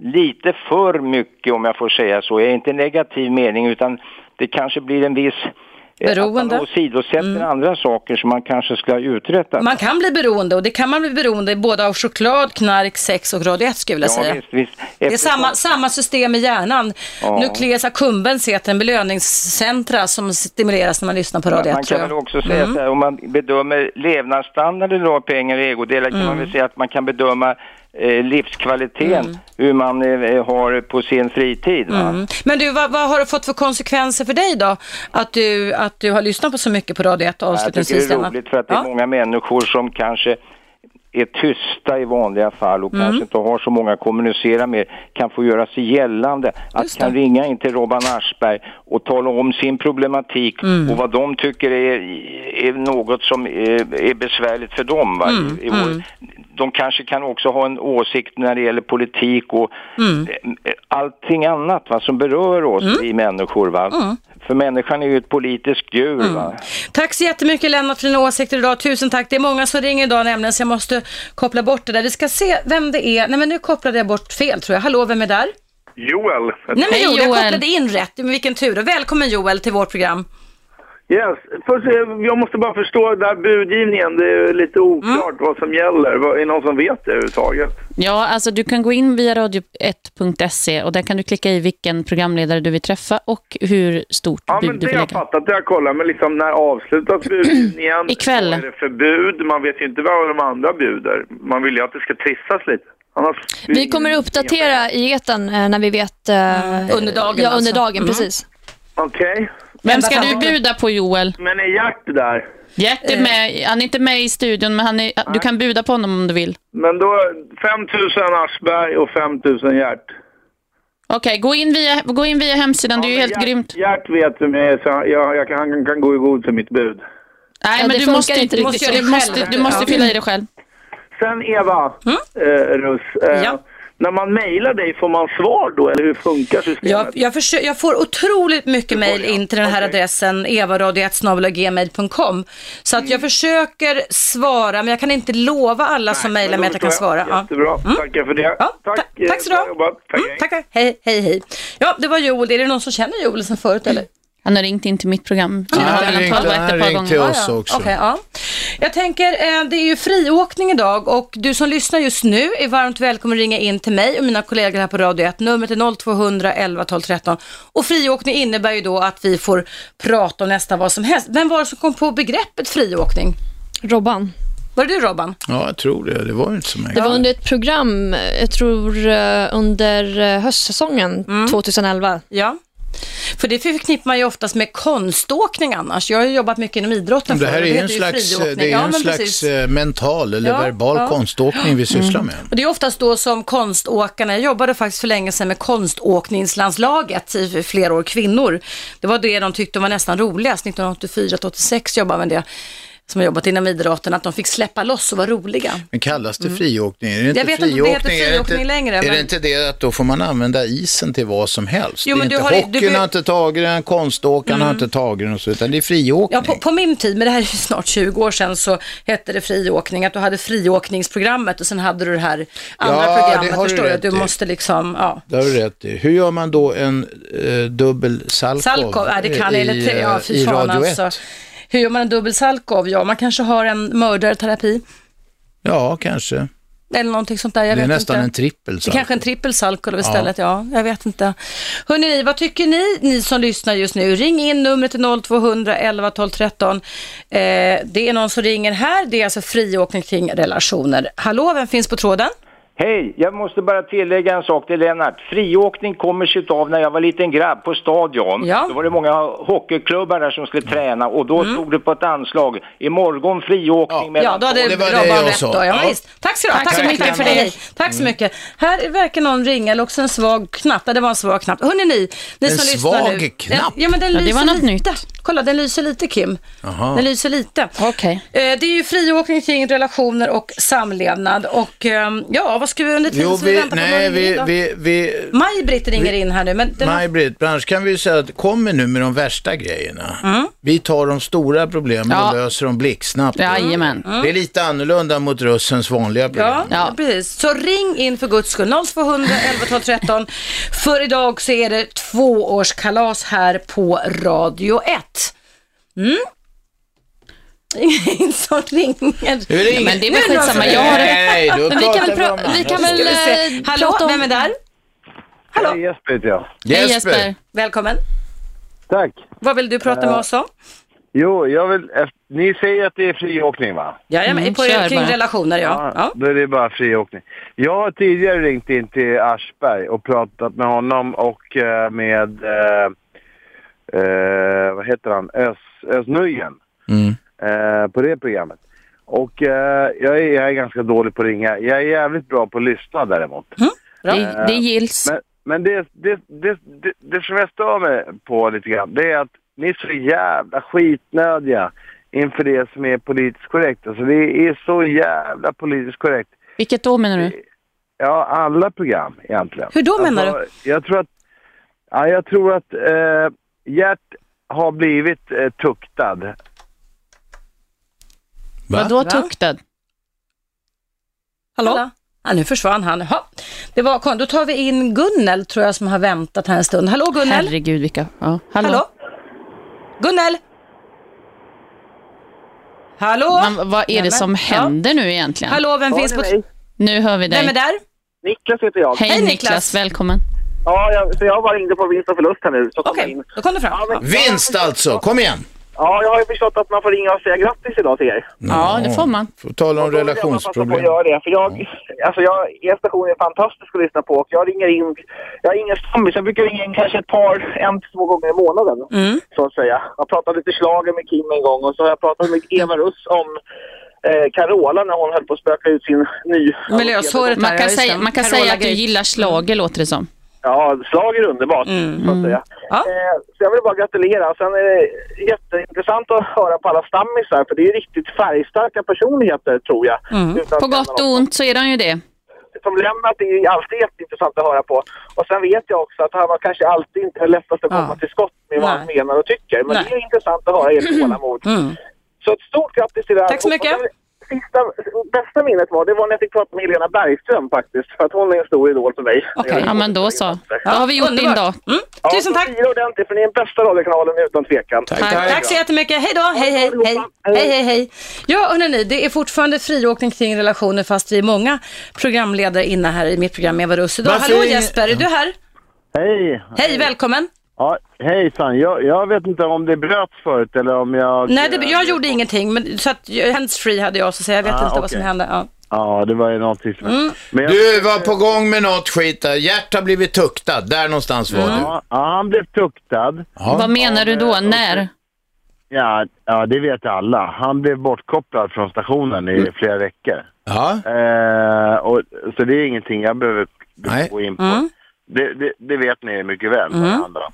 lite för mycket om jag får säga så. Jag är inte negativ mening utan det kanske blir en viss eh, Beroende. Att man åsidosätter andra saker som man kanske ska ha uträttat. Man kan bli beroende och det kan man bli beroende både av choklad, knark, sex och radio 1 skulle jag vilja ja, säga. visst, visst. Det är Eftersom- samma, samma system i hjärnan. Ja. Nucleus accumbens heter en belöningscentra som stimuleras när man lyssnar på radio 1 Man tror kan väl också säga Mm. så här, om man bedömer levnadsstandarden av pengar och ägodelar kan man väl säga att man kan bedöma eh, livskvaliteten, hur man eh, har på sin fritid. Mm. Men du, vad, vad har det fått för konsekvenser för dig då? Att du, att du har lyssnat på så mycket på Radio 1 Jag tycker avslutningsvis? det är roligt för att det är Ja. många människor som kanske är tysta i vanliga fall och Mm. kanske inte har så många att kommunicera med kan få göra sig gällande. Att kan ringa in till Robban Aschberg och tala om sin problematik Mm. och vad de tycker är, är något som är, är besvärligt för dem. Va? Mm, I vår, de kanske kan också ha en åsikt när det gäller politik och eh, allting annat va, som berör oss, vi människor. Va? För människan är ju ett politiskt djur. Va? Tack så jättemycket Lennart för dina åsikter idag. Tusen tack. Det är många som ringer idag nämligen så jag måste koppla bort det där. Vi ska se vem det är. Nej men nu kopplade jag bort fel tror jag. Hallå, vem är där? Joel. Nej men jo, jag kopplade in rätt. Men vilken tur. Och välkommen Joel till vårt program. Yes. Först, eh, jag måste bara förstå den här budgivningen. Det är lite oklart vad som gäller. Vad- Är det någon som vet det överhuvudtaget? Ja, alltså du kan gå in via radio1.se och där kan du klicka i vilken programledare du vill träffa och hur stort Ja, bud men du det vill har jag lägga. fattat. Det har jag kollat. Men liksom när avslutas budgivningen? Ikväll. Är det för bud? Man vet ju inte vad de andra bjuder. Man vill ju att det ska trissas lite. Annars... Vi kommer uppdatera i etern eh, när vi vet... eh, Under dagen Ja, under alltså. dagen, Mm. precis. Okej. Vem ska du buda på Joel? Men är Gert där? Gert är med. Han är inte med i studion, men han är, du kan buda på honom om du vill. Men då 5 000 Aschberg och 5 000 Gert. Okej, gå, in via, gå in via hemsidan. det är ju helt Gert, grymt. Gert vet vem jag är, så jag, jag kan, han kan gå i god för mitt bud. Nej, Ja, men du måste, inte du riktigt måste, så. du måste, du måste fylla i det själv. Sen Eva, Mm? eh, Russ. Eh, När man mejlar dig, får man svar då? Eller hur funkar systemet? Jag, jag, försö- jag får otroligt mycket mejl in till den här adressen evaradio.gmail.com Så att jag försöker svara, men jag kan inte lova alla som mejlar mig att jag kan svara. Ja. Jättebra, tackar för det. Tack, eh, tack så du ha. jobbat. Tack, hej. Tackar. Hej, hej, hej. Ja, det var Joel. Är det någon som känner Joel sen förut eller? Han har ringt in till mitt program. Ja, han har ringt- 12 och han har ringt till oss ja. också. Okej, ja. Jag tänker, eh, det är ju friåkning idag och du som lyssnar just nu är varmt välkommen att ringa in till mig och mina kollegor här på Radio 1. Numret är 0200 11 12 13. Och friåkning innebär ju då att vi får prata om nästan vad som helst. Vem var det som kom på begreppet friåkning? Robban. Var det du Robban? Ja, jag tror det. Det var ju inte så Det mycket. var under ett program, jag tror eh, under eh, höstsäsongen 2011. Ja. För det förknippar man ju oftast med konståkning annars. Jag har ju jobbat mycket inom idrotten Det här och är ju en slags, friåkning. det är Ja, en slags eh, mental eller Ja, verbal ja. konståkning vi sysslar med. Och det är oftast då som konståkarna, jag jobbade faktiskt för länge sedan med konståkningslandslaget i flera år, kvinnor. Det var det de tyckte var nästan roligast, 1984-86 jobbade med det, som har jobbat inom idrotten, att de fick släppa loss och vara roliga. Men kallas det friåkning? Är det Mm. Jag inte vet inte om det heter friåkning? Är det friåkning inte- längre, Är men- det inte det att då får man använda isen till vad som helst? Jo, det är men inte du har- hockeyn du har inte tagit den, konståkarna har inte tagit den och så, utan det är friåkning. Ja, på, på min tid, men det här är ju snart 20 år sedan, så hette det friåkning, att du hade friåkningsprogrammet och sen hade du det här andra Ja, det programmet, har du förstår du? rätt Du måste liksom, ja. Det har du rätt i. Hur gör man då en eh, dubbel Salkov, Salkov, ja, det kan i, eller tre, ja fy fan Radio 1? alltså. Hur gör man en dubbel Salkov? Ja, man kanske har en mördarterapi Ja, kanske. eller någonting sånt där, jag det är nästan inte. en trippel Det är Salkov. kanske en trippel Salkov istället, ja. Jag vet inte. Hörrni, vad tycker ni, ni som lyssnar just nu? Ring in numret till 0200 11 12 13. Eh, det är någon som ringer här, det är alltså friåkning kring relationer. Hallå, vem finns på tråden? Hej, jag måste bara tillägga en sak till Lennart. Friåkning kommer sig av när jag var liten grabb på stadion. Ja. Då var det många hockeyklubbar där som skulle träna och då Mm. stod det på ett anslag. Imorgon friåkning mellan... Ja, då hade det var det Robban jag rätt sa. då. Ja, Ja. Visst. Tack så, tack, Tack så mycket för det. Tack så mycket. Här verkar någon ringa, eller också en svag knapp. Ja, det var en svag knapp. Hörrni ni, ni En som lyssnar svag nu. knapp? Ja, men den Ja, det lyser var något lite. Kolla, den lyser lite Kim. Jaha. Den lyser lite. Okej. Eh, Det är ju friåkning kring relationer och samlevnad. Och ehm, ja, vad ska vi under tiden Jo, så vi vi, väntar på nej, vi, vi, vi, Maj-Britt ringer in här nu. Men den har... Maj-Britt, annars kan vi säga att kommer nu med de värsta grejerna. Mm. Vi tar de stora problemen Ja. och löser dem blixtsnabbt. Jajamän. Det är lite annorlunda mot russens vanliga program. Ja, ja. precis. Så ring in för guds skull. 0200 11 12 13. För idag så är det tvåårskalas här på Radio 1. Mm. Ingen som ringer. Det väl ingen- Men det är väl det skitsamma. Jag har Nej, Men vi pratar kan väl, pra- vi kan väl vi eh, Hallå, prata om... vem är där? Hallå? Jesper heter jag. Hej Jesper. Välkommen. Tack. Vad vill du prata med oss om? Jo, jag vill... Ni säger att det är friåkning va? Jajamän, Mm, på, kör kring bara. relationer ja. ja. Då är det bara friåkning. Jag har tidigare ringt in till Aschberg och pratat med honom och eh, med, eh, eh, vad heter han, Ös, Ös Mm. Eh, på det programmet. Och eh, jag, är, jag är ganska dålig på att ringa. Jag är jävligt bra på att lyssna däremot. Bra. Det, det gills. Men, men det, det, det, det, som jag stör mig på lite grann, det är att ni är så jävla skitnödiga inför det som är politiskt korrekt. Alltså det är så jävla politiskt korrekt. Vilket då menar du? Ja, alla program egentligen. Hur då menar du? Jag tror att, ja, jag tror att eh, Gert har blivit eh, tuktad. Vadå tuktad? Hallå? Ja, nu försvann han. Ha. Det var, då tar vi in Gunnel tror jag som har väntat här en stund. Hallå Gunnel? Herregud vilka... Ja. Hallå? Hallå? Gunnel? Hallå? Men vad är det som händer nu egentligen? Hallå, vem finns på... Nu hör vi dig. Vem är där? Niklas heter jag. Hej, Niklas. välkommen. Ja, jag, så jag var inne på vinst och förlust här nu. Okej, okay, då kom det fram. Ja, men, Vinst alltså, kom igen. Ja, jag har ju förstått att man får ringa och säga grattis idag till er. Ja, det får man. Får tala om relationsproblem. göra det, för jag, alltså jag, er station är fantastisk att lyssna på och jag ringer in, jag är ingen stammis, jag brukar ringa in kanske ett par, en, två gånger i månaden. Så att säga. Jag pratade lite schlager med Kim en gång och så har jag pratat med Eva Russ om eh, Carola när hon höll på att spöka ut sin ny... Man kan säga, man kan säga att du gillar slager låter det som. Ja, slag är underbart, så att säga. Eh, så jag vill bara gratulera. Sen är det jätteintressant att höra på alla stammisar, för det är riktigt färgstarka personligheter, tror jag. Mm. På gott och ont så är de ju det. Som Lennart är ju alltid jätteintressant att höra på. Och sen vet jag också att han var kanske alltid inte lättast att komma till skott med vad han menar och tycker. Men det är intressant att höra ert tålamod. Så ett stort grattis till det här. Tack så mycket. Sista, bästa minnet var, det var när jag fick prata med Helena Bergström faktiskt. För att hon är en stor idol för mig. Okej, ja men då så. Då har vi gjort din dag. Ja, Tusen tack! Fira ordentligt för ni är den bästa radiokanalen utan tvekan. Tack, tack så jättemycket. Hej då. Hej, hej, hej. Hej, hej, hej. Ja, hörrni, det är fortfarande friåkning kring relationer fast vi är många programledare inne här i mitt program Eva Russ idag. Hallå Jesper, är du här? Hej! Hej, välkommen. Ja, hejsan. Jag, jag vet inte om det bröts förut eller om jag... Nej, det, jag gjorde ingenting, men så att handsfree hade jag, så jag vet Ah, inte vad som hände. Ja. Ja, det var ju någonting som... Mm. Men jag... Du var på gång med något skit där. Gert har blivit tuktad. Där någonstans var du. Ja, ja, han blev tuktad. Vad menar du då? När? Ja, ja, det vet alla. Han blev bortkopplad från stationen i flera veckor. Ja. Eh, och, så det är ingenting jag behöver gå in på. Mm. Det, det, det vet ni mycket väl vad det Mm. handlar om.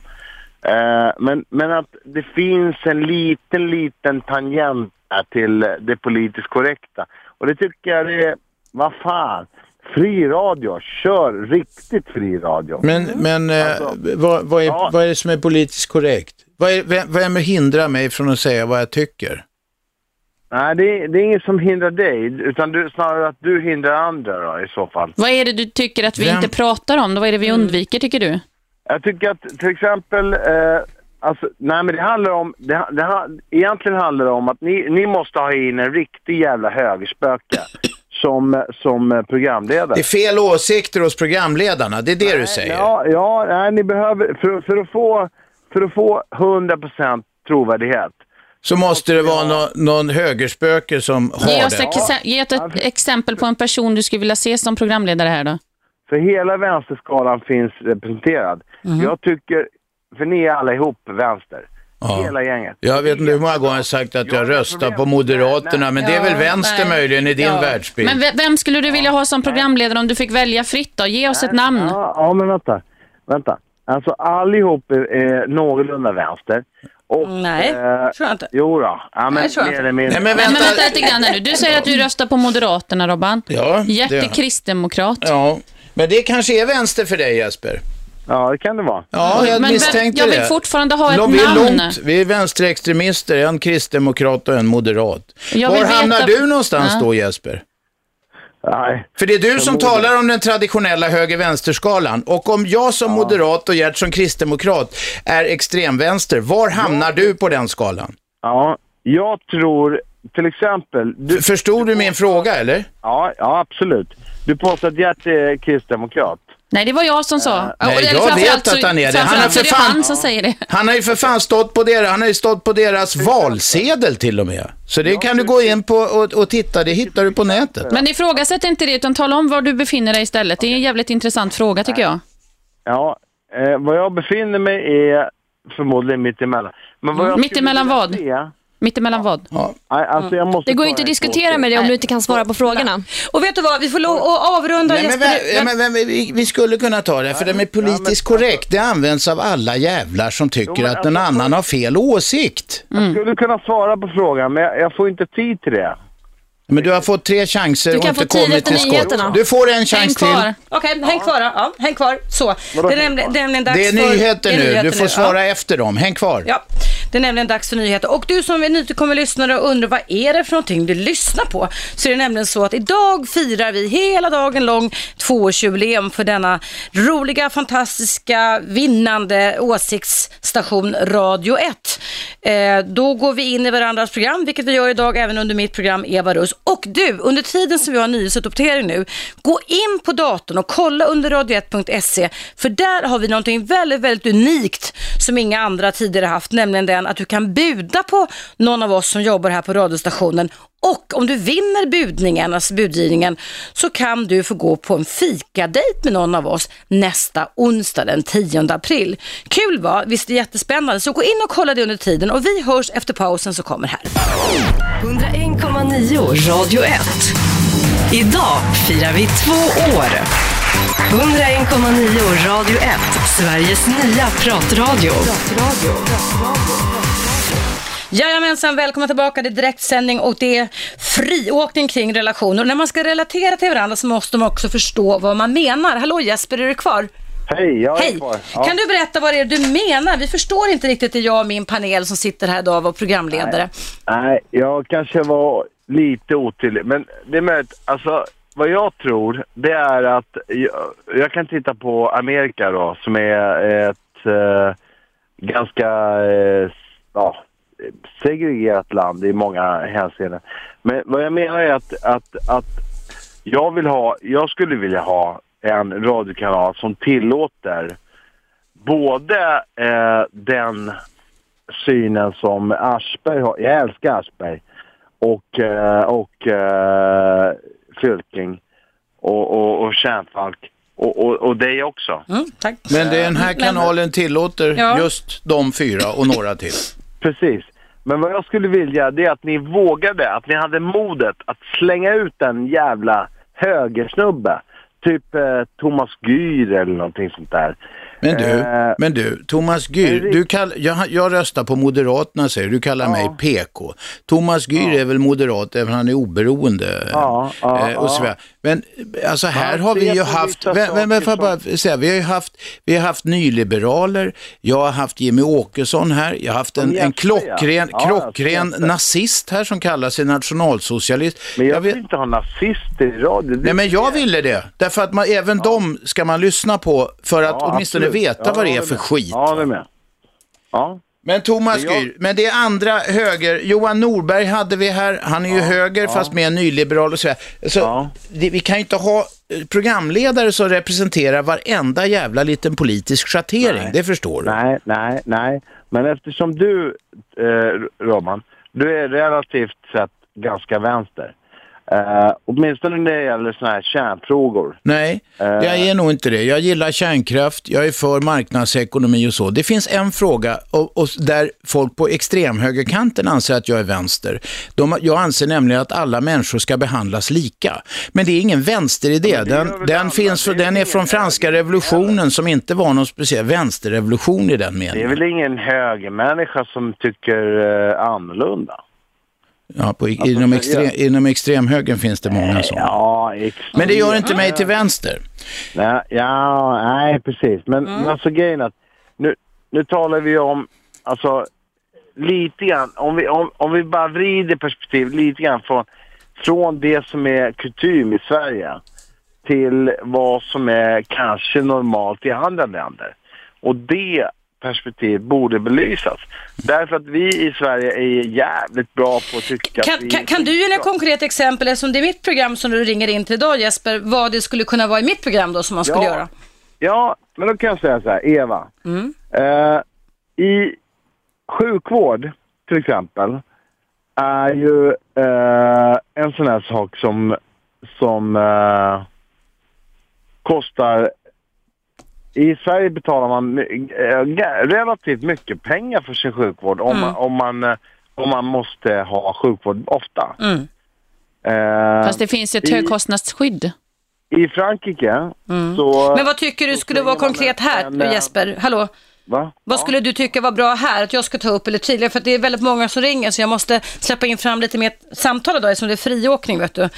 Eh, men, men att det finns en liten, liten tangent till det politiskt korrekta. Och det tycker jag det är, vad fan, fri radio, kör riktigt fri radio. Men, men eh, vad, vad, är, vad är det som är politiskt korrekt? Vad är, vem, vem hindrar mig från att säga vad jag tycker? Nej, det är, det är inget som hindrar dig, utan du, snarare att du hindrar andra då, i så fall. Vad är det du tycker att vi Vem- inte pratar om? Då? Vad är det vi undviker tycker du? Jag tycker att till exempel, eh, alltså, nej men det handlar om, det, det, egentligen handlar det om att ni, ni måste ha in en riktig jävla högerspöke som, som programledare. Det är fel åsikter hos programledarna, det är det du säger. Ja, ja nej, ni behöver, för, för att få, för att få 100% trovärdighet. Så måste det vara nå, någon högerspöke som har Ge oss, det. ex- ge oss ett exempel på en person du skulle vilja se som programledare här då. För hela vänsterskalan finns representerad. Mhm. Jag tycker, för ni är alla ihop vänster. Hela gänget. Jag vet inte hur många gånger jag har sagt att jag röstar på Moderaterna, men det är väl Ja, vänster nej. möjligen i din Ja. världsbild. Men ve- vem skulle du vilja ha som programledare om du fick välja fritt då? Ge oss ett namn. Ja, ja, men vänta. Vänta. Alltså allihop är, är någorlunda vänster. Och, Nej, eh, tror jag inte. Jo då. Ja, men Nej, tror jag mer inte. eller mindre. Men vänta lite grann nu. Du säger att du röstar på Moderaterna, Robban. Ja, Gert det- är kristdemokrat. Ja, men det kanske är vänster för dig Jesper. Ja, det kan det vara. Ja, jag Men misstänkte jag vill det. fortfarande ha ett vi är namn. Långt, vi är vänsterextremister, en kristdemokrat och en moderat. Jag Var vill hamnar veta- du någonstans Ja. då Jesper? Nej. För det är du som talar om den traditionella höger-vänsterskalan. Och om jag som moderat och Gert som kristdemokrat är extremvänster, var hamnar du på den skalan? Ja, jag tror till exempel... Du, Förstod du min fråga eller? Ja, ja absolut. Du påstår att Gert är kristdemokrat. Nej, det var jag som sa. Nej, Eller jag vet att han är det. Han har för fan- han som säger det. Han har ju för fan stått på deras, han har ju stått på deras valsedel till och med. Så det kan du gå in på och, och titta, det hittar du på nätet. Men ifrågasätt inte det, utan tala om var du befinner dig istället. Det är en jävligt intressant fråga tycker jag. Ja, eh, vad jag befinner mig är förmodligen mittemellan. Men vad jag Mm. skulle Mittemellan vilja vad? se- Mittemellan vad? Nej, alltså jag måste Det går ta ju inte att en diskutera med dig om du inte kan svara på frågorna. Och vet du vad, vi får lov att avrunda Nej, men, Jesper. vä- ja, men, vä- vi, vi skulle kunna ta det, för det med politiskt korrekt, det används av alla jävlar som tycker men att en alltså- annan har fel åsikt. Jag skulle kunna svara på frågan, men jag, jag får inte tid till det. Men du har fått tre chanser Du och kan inte få tid kommit efter till skott. nyheterna. Du får en chans till. Okej, häng kvar då. Ja, häng kvar. Så. Det är nämligen, det är nämligen dags Det är för... nyheter det är nu. nyheter Du får svara Ja. efter dem. Häng kvar. Ja, det är nämligen dags för nyheter. Och du som är nytillkommen lyssnare och undrar vad är det för någonting du lyssnar på? Så är det nämligen så att idag firar vi hela dagen lång tvåårsjubileum för denna roliga, fantastiska, vinnande åsiktsstation Radio 1. Eh, då går vi in i varandras program, vilket vi gör idag även under mitt program Eva Russ. Och du, under tiden som vi har nyhetsuppdatering nu, gå in på datorn och kolla under radio1.se, för där har vi någonting väldigt, väldigt unikt som inga andra tidigare haft, nämligen den att du kan buda på någon av oss som jobbar här på radiostationen och om du vinner budningen, alltså budgivningen, så kan du få gå på en fikadejt med någon av oss nästa onsdag den 10 april. Kul va? Visst är det jättespännande? Så gå in och kolla det under tiden och vi hörs efter pausen som kommer här. 101,9 Radio 1. Idag firar vi två år. 101,9 Radio 1. Sveriges nya pratradio. Jajamensan, välkomna tillbaka. Det är direktsändning och det är friåkning kring relationer. Och när man ska relatera till varandra så måste man också förstå vad man menar. Hallå Jesper, är du kvar? Hej, jag är Hej. kvar. Ja. Kan du berätta vad det är du menar? Vi förstår inte riktigt, det jag och min panel som sitter här idag och var programledare. Nej, jag kanske var lite otydlig. Men det är möjligt, alltså vad jag tror det är att jag, jag kan titta på Amerika då som är ett eh, ganska eh, ja, segregerat land i många hänseenden. Men vad jag menar är att, att, att jag vill ha, jag skulle vilja ha en radiokanal som tillåter både eh, den synen som Aschberg har, jag älskar Aschberg, och, eh, och eh, Fylking och, och, och Kärnfalk och, och, och dig också. tack. Men den här kanalen tillåter Ja. just de fyra och några till. Precis. Men vad jag skulle vilja det är att ni vågade, att ni hade modet att slänga ut en jävla högersnubbe. Typ eh, Thomas Gyr eller någonting sånt där. Men du, Eh, men du, Thomas Gyr, du kall, jag, jag röstar på Moderaterna säger du, du kallar mig PK. Thomas Gyr är väl moderat även han är oberoende. Ja, ja, eh, och så ja. Men alltså här har vi ju haft, men, men, får bara säga, vi har ju haft, vi har haft nyliberaler, jag har haft Jimmy Åkesson här, jag har haft en, en klockren, ja. Ja, klockren nazist här som kallar sig nationalsocialist. Men jag vill inte ha nazister i radio. Nej men jag ville det, därför att man, även dem ska man lyssna på för att Ja, åtminstone veta Ja, vad det är för skit. Ja, det med. Ja. Men Thomas Men jag- Gyr, men det är andra höger, Johan Norberg hade vi här, han är ju höger ja. fast mer nyliberal och så, så det, vi kan ju inte ha eh, programledare som representerar varenda jävla liten politisk schattering, Nej. det förstår du. Nej, nej, nej. Men eftersom du, eh, Roman, du är relativt sett ganska vänster. Eh, åtminstone när det gäller sådana här kärnfrågor. Nej, Eh. jag är nog inte det. Jag gillar kärnkraft, jag är för marknadsekonomi och så. Det finns en fråga och, och där folk på extremhögerkanten anser att jag är vänster. De, jag anser nämligen att alla människor ska behandlas lika. Men det är ingen vänsteridé. Den, den, finns, för, den är från franska revolutionen som inte var någon speciell vänsterrevolution i den Det är meningen. väl ingen högermänniska som tycker eh, annorlunda? Ja, på, Alltså, inom, extrem, inom extremhögern finns det många sådana. Ja. Men det gör inte mig till vänster. Nej, ja, nej precis. Men, Mm. alltså grejen att nu, nu talar vi om, alltså lite grann, om vi, om, om vi bara vrider perspektiv lite grann från, från det som är kutym i Sverige till vad som är kanske normalt i andra länder. Och det perspektivet borde belysas. Därför att vi i Sverige är jävligt bra på att tycka att Kan, vi... kan, kan du ge några konkreta exempel, eftersom det är mitt program som du ringer in till idag Jesper, vad det skulle kunna vara i mitt program då som man skulle Ja. göra? Ja, men då kan jag säga så här, Eva. Mm. Eh, I sjukvård till exempel är ju eh, en sån här sak som, som eh, kostar... I Sverige betalar man eh, relativt mycket pengar för sin sjukvård om, Mm. man, om, man, eh, om man måste ha sjukvård ofta. Mm. Eh, Fast det finns ett i- högkostnadsskydd. I Frankrike Mm. så... Men vad tycker du skulle vara konkret här en, eh, Jesper? Hallå? Va? Vad skulle du tycka var bra här att jag ska ta upp eller tydliga? För det är väldigt många som ringer så jag måste släppa in fram lite mer samtal idag eftersom det är friåkning vet du.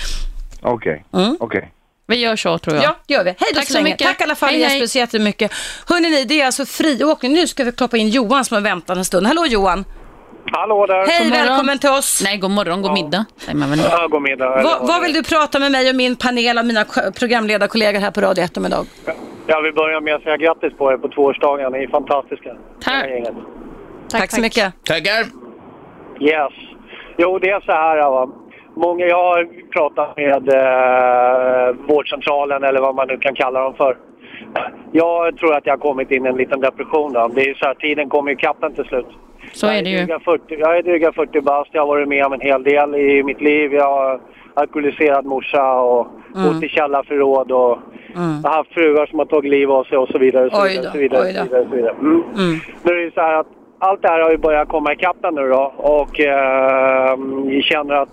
Okej, okej. Vi gör så tror jag. Ja, gör vi. Hej då Tack så så länge. mycket. Tack i alla fall Hej, hej. Jesper så jättemycket. Hörrni ni, det är alltså friåkning. Nu ska vi klappa in Johan som har väntat en stund. Hallå Johan! Hallå där. Hej, God morgon. välkommen till oss. Nej, god morgon, god middag. säger man väl. Ja, god middag. eller Vad, vill du prata med mig och min panel av mina programledarkollegor här på Radio 1 om idag? Jag vill börja med att säga grattis på er på tvåårsdagen. Ni är fantastiska. Tack. Gänget. Tack, så mycket. Tackar. Yes. Jo, det är så här. Va? Många, jag har pratat med eh, vårdcentralen eller vad man nu kan kalla dem för. Jag tror att jag har kommit in i en liten depression. Då. Det är ju så här, tiden kommer ju ikapp en till slut. Så är det ju. dryga 40, jag är dryga 40 bast. Jag har varit med om en hel del i mitt liv. Jag har alkoholiserad morsa och Mm. bott i källarförråd och jag har haft fruar som har tagit liv av sig och så vidare. Och så vidare, då, så vidare, då. så vidare, så vidare. Mm. Nu är det ju så här att allt det här har ju börjat komma ikapp nu då och eh, jag känner att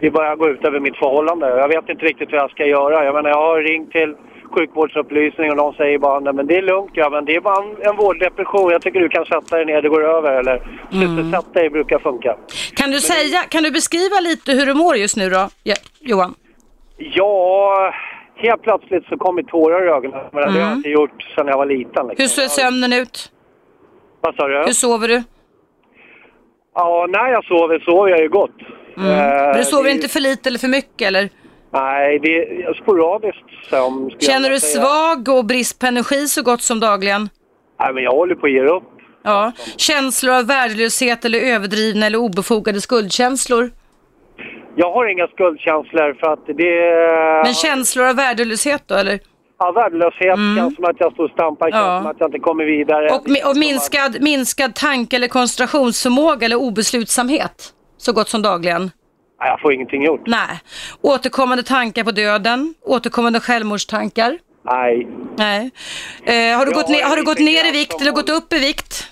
det börjar gå ut över mitt förhållande. Jag vet inte riktigt vad jag ska göra. Jag menar, jag har ringt till sjukvårdsupplysning och de säger bara nej men det är lugnt men det är bara en, en vårddepression. Jag tycker du kan sätta dig ner, det går över. Eller sysselsätt dig brukar funka. Kan du säga, kan du beskriva lite hur du mår just nu då, Johan? Ja, helt plötsligt så kom det tårar i ögonen. Men det har jag Mm. inte gjort sedan jag var liten. Liksom. Hur ser sömnen ut? Vad sa du? Hur sover du? Ja, när jag sover sover jag ju gott. Mm. Eh, Men du sover det inte för lite eller för mycket eller? Nej, det är sporadiskt. Som Känner du svag och brist på energi så gott som dagligen? Nej, men jag håller på att ge upp. Ja. Känslor av värdelöshet eller överdrivna eller obefogade skuldkänslor? Jag har inga skuldkänslor för att det... Men känslor av värdelöshet då eller? Ja, värdelöshet känns som att jag står och stampar, känns Ja. som att jag inte kommer vidare. Och, mi- och minskad, minskad tanke eller koncentrationsförmåga eller obeslutsamhet? Så gott som dagligen? Nej, jag får ingenting gjort. Nej. Återkommande tankar på döden? Återkommande självmordstankar? Nej. Nej. Eh, har du, gått, ner, har har du gått ner i vikt eller gått upp i vikt?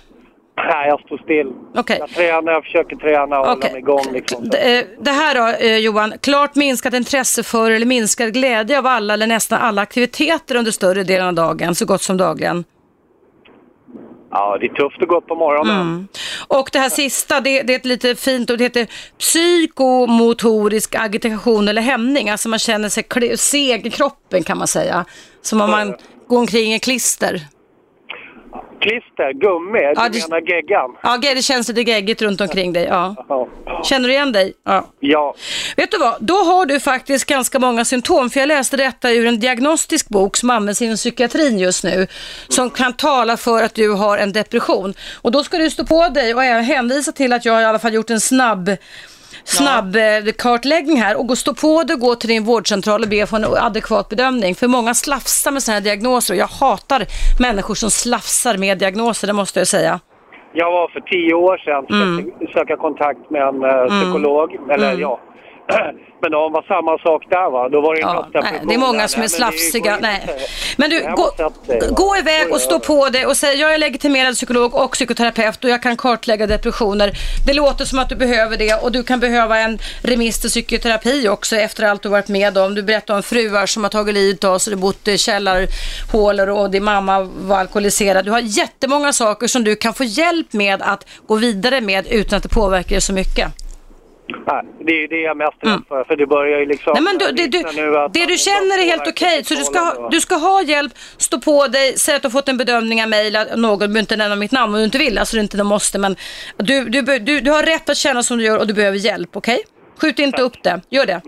Nej, jag står still. Okej. Jag tränar, jag försöker träna och hålla Okej. mig igång. Liksom. Eh, Det här då, eh, Johan, klart minskat intresse för eller minskad glädje av alla eller nästan alla aktiviteter under större delen av dagen, så gott som dagligen. Ja, det är tufft att gå upp på morgonen. Mm. Och det här sista, det, det är ett lite fint ord, det heter psykomotorisk agitation eller hämning. Alltså man känner sig seg i kroppen kan man säga. Som om man går omkring i klister. Klister, gummi, Ja, du det- menar geggan? Ja, det känns lite geggigt runt omkring dig. Ja. Ja. Känner du igen dig? Ja. Ja. Vet du vad, då har du faktiskt ganska många symptom. För jag läste detta ur en diagnostisk bok som används inom psykiatrin just nu. Som kan tala för att du har en depression. Och då ska du stå på dig och hänvisa till att jag i alla fall gjort en snabb snabb eh, kartläggning här och gå stå på dig och gå till din vårdcentral och be få en adekvat bedömning. För många slafsar med sådana här diagnoser och jag hatar människor som slafsar med diagnoser, det måste jag säga. Jag var för tio år sedan Mm. söka kontakt med en eh, psykolog. Eller Mm. ja. Men det var samma sak där va. Då var det Ja, nej, det är många som är slafsiga. Nej. Men du, Det gå, gå iväg och stå på dig och säg jag är legitimerad psykolog och psykoterapeut och jag kan kartlägga depressioner. Det låter som att du behöver det och du kan behöva en remiss till psykoterapi också efter allt du varit med om. Du berättar om fruar som har tagit livet av sig, du bott i källarhålor och din mamma var alkoholiserad. Du har jättemånga saker som du kan få hjälp med att gå vidare med utan att det påverkar dig så mycket. Nej, det är det jag är mest rädd för. För det börjar ju liksom... Mm. Nej, men du, det, du, det du känner är helt okej, sitt så du ska, ha, du ska ha hjälp, stå på dig, säg att du har fått en bedömning av mig eller någon, du behöver inte nämna mitt namn om du inte vill, alltså du inte du måste, men du, du, du, du har rätt att känna som du gör och du behöver hjälp, okej? Skjut inte upp det, gör det.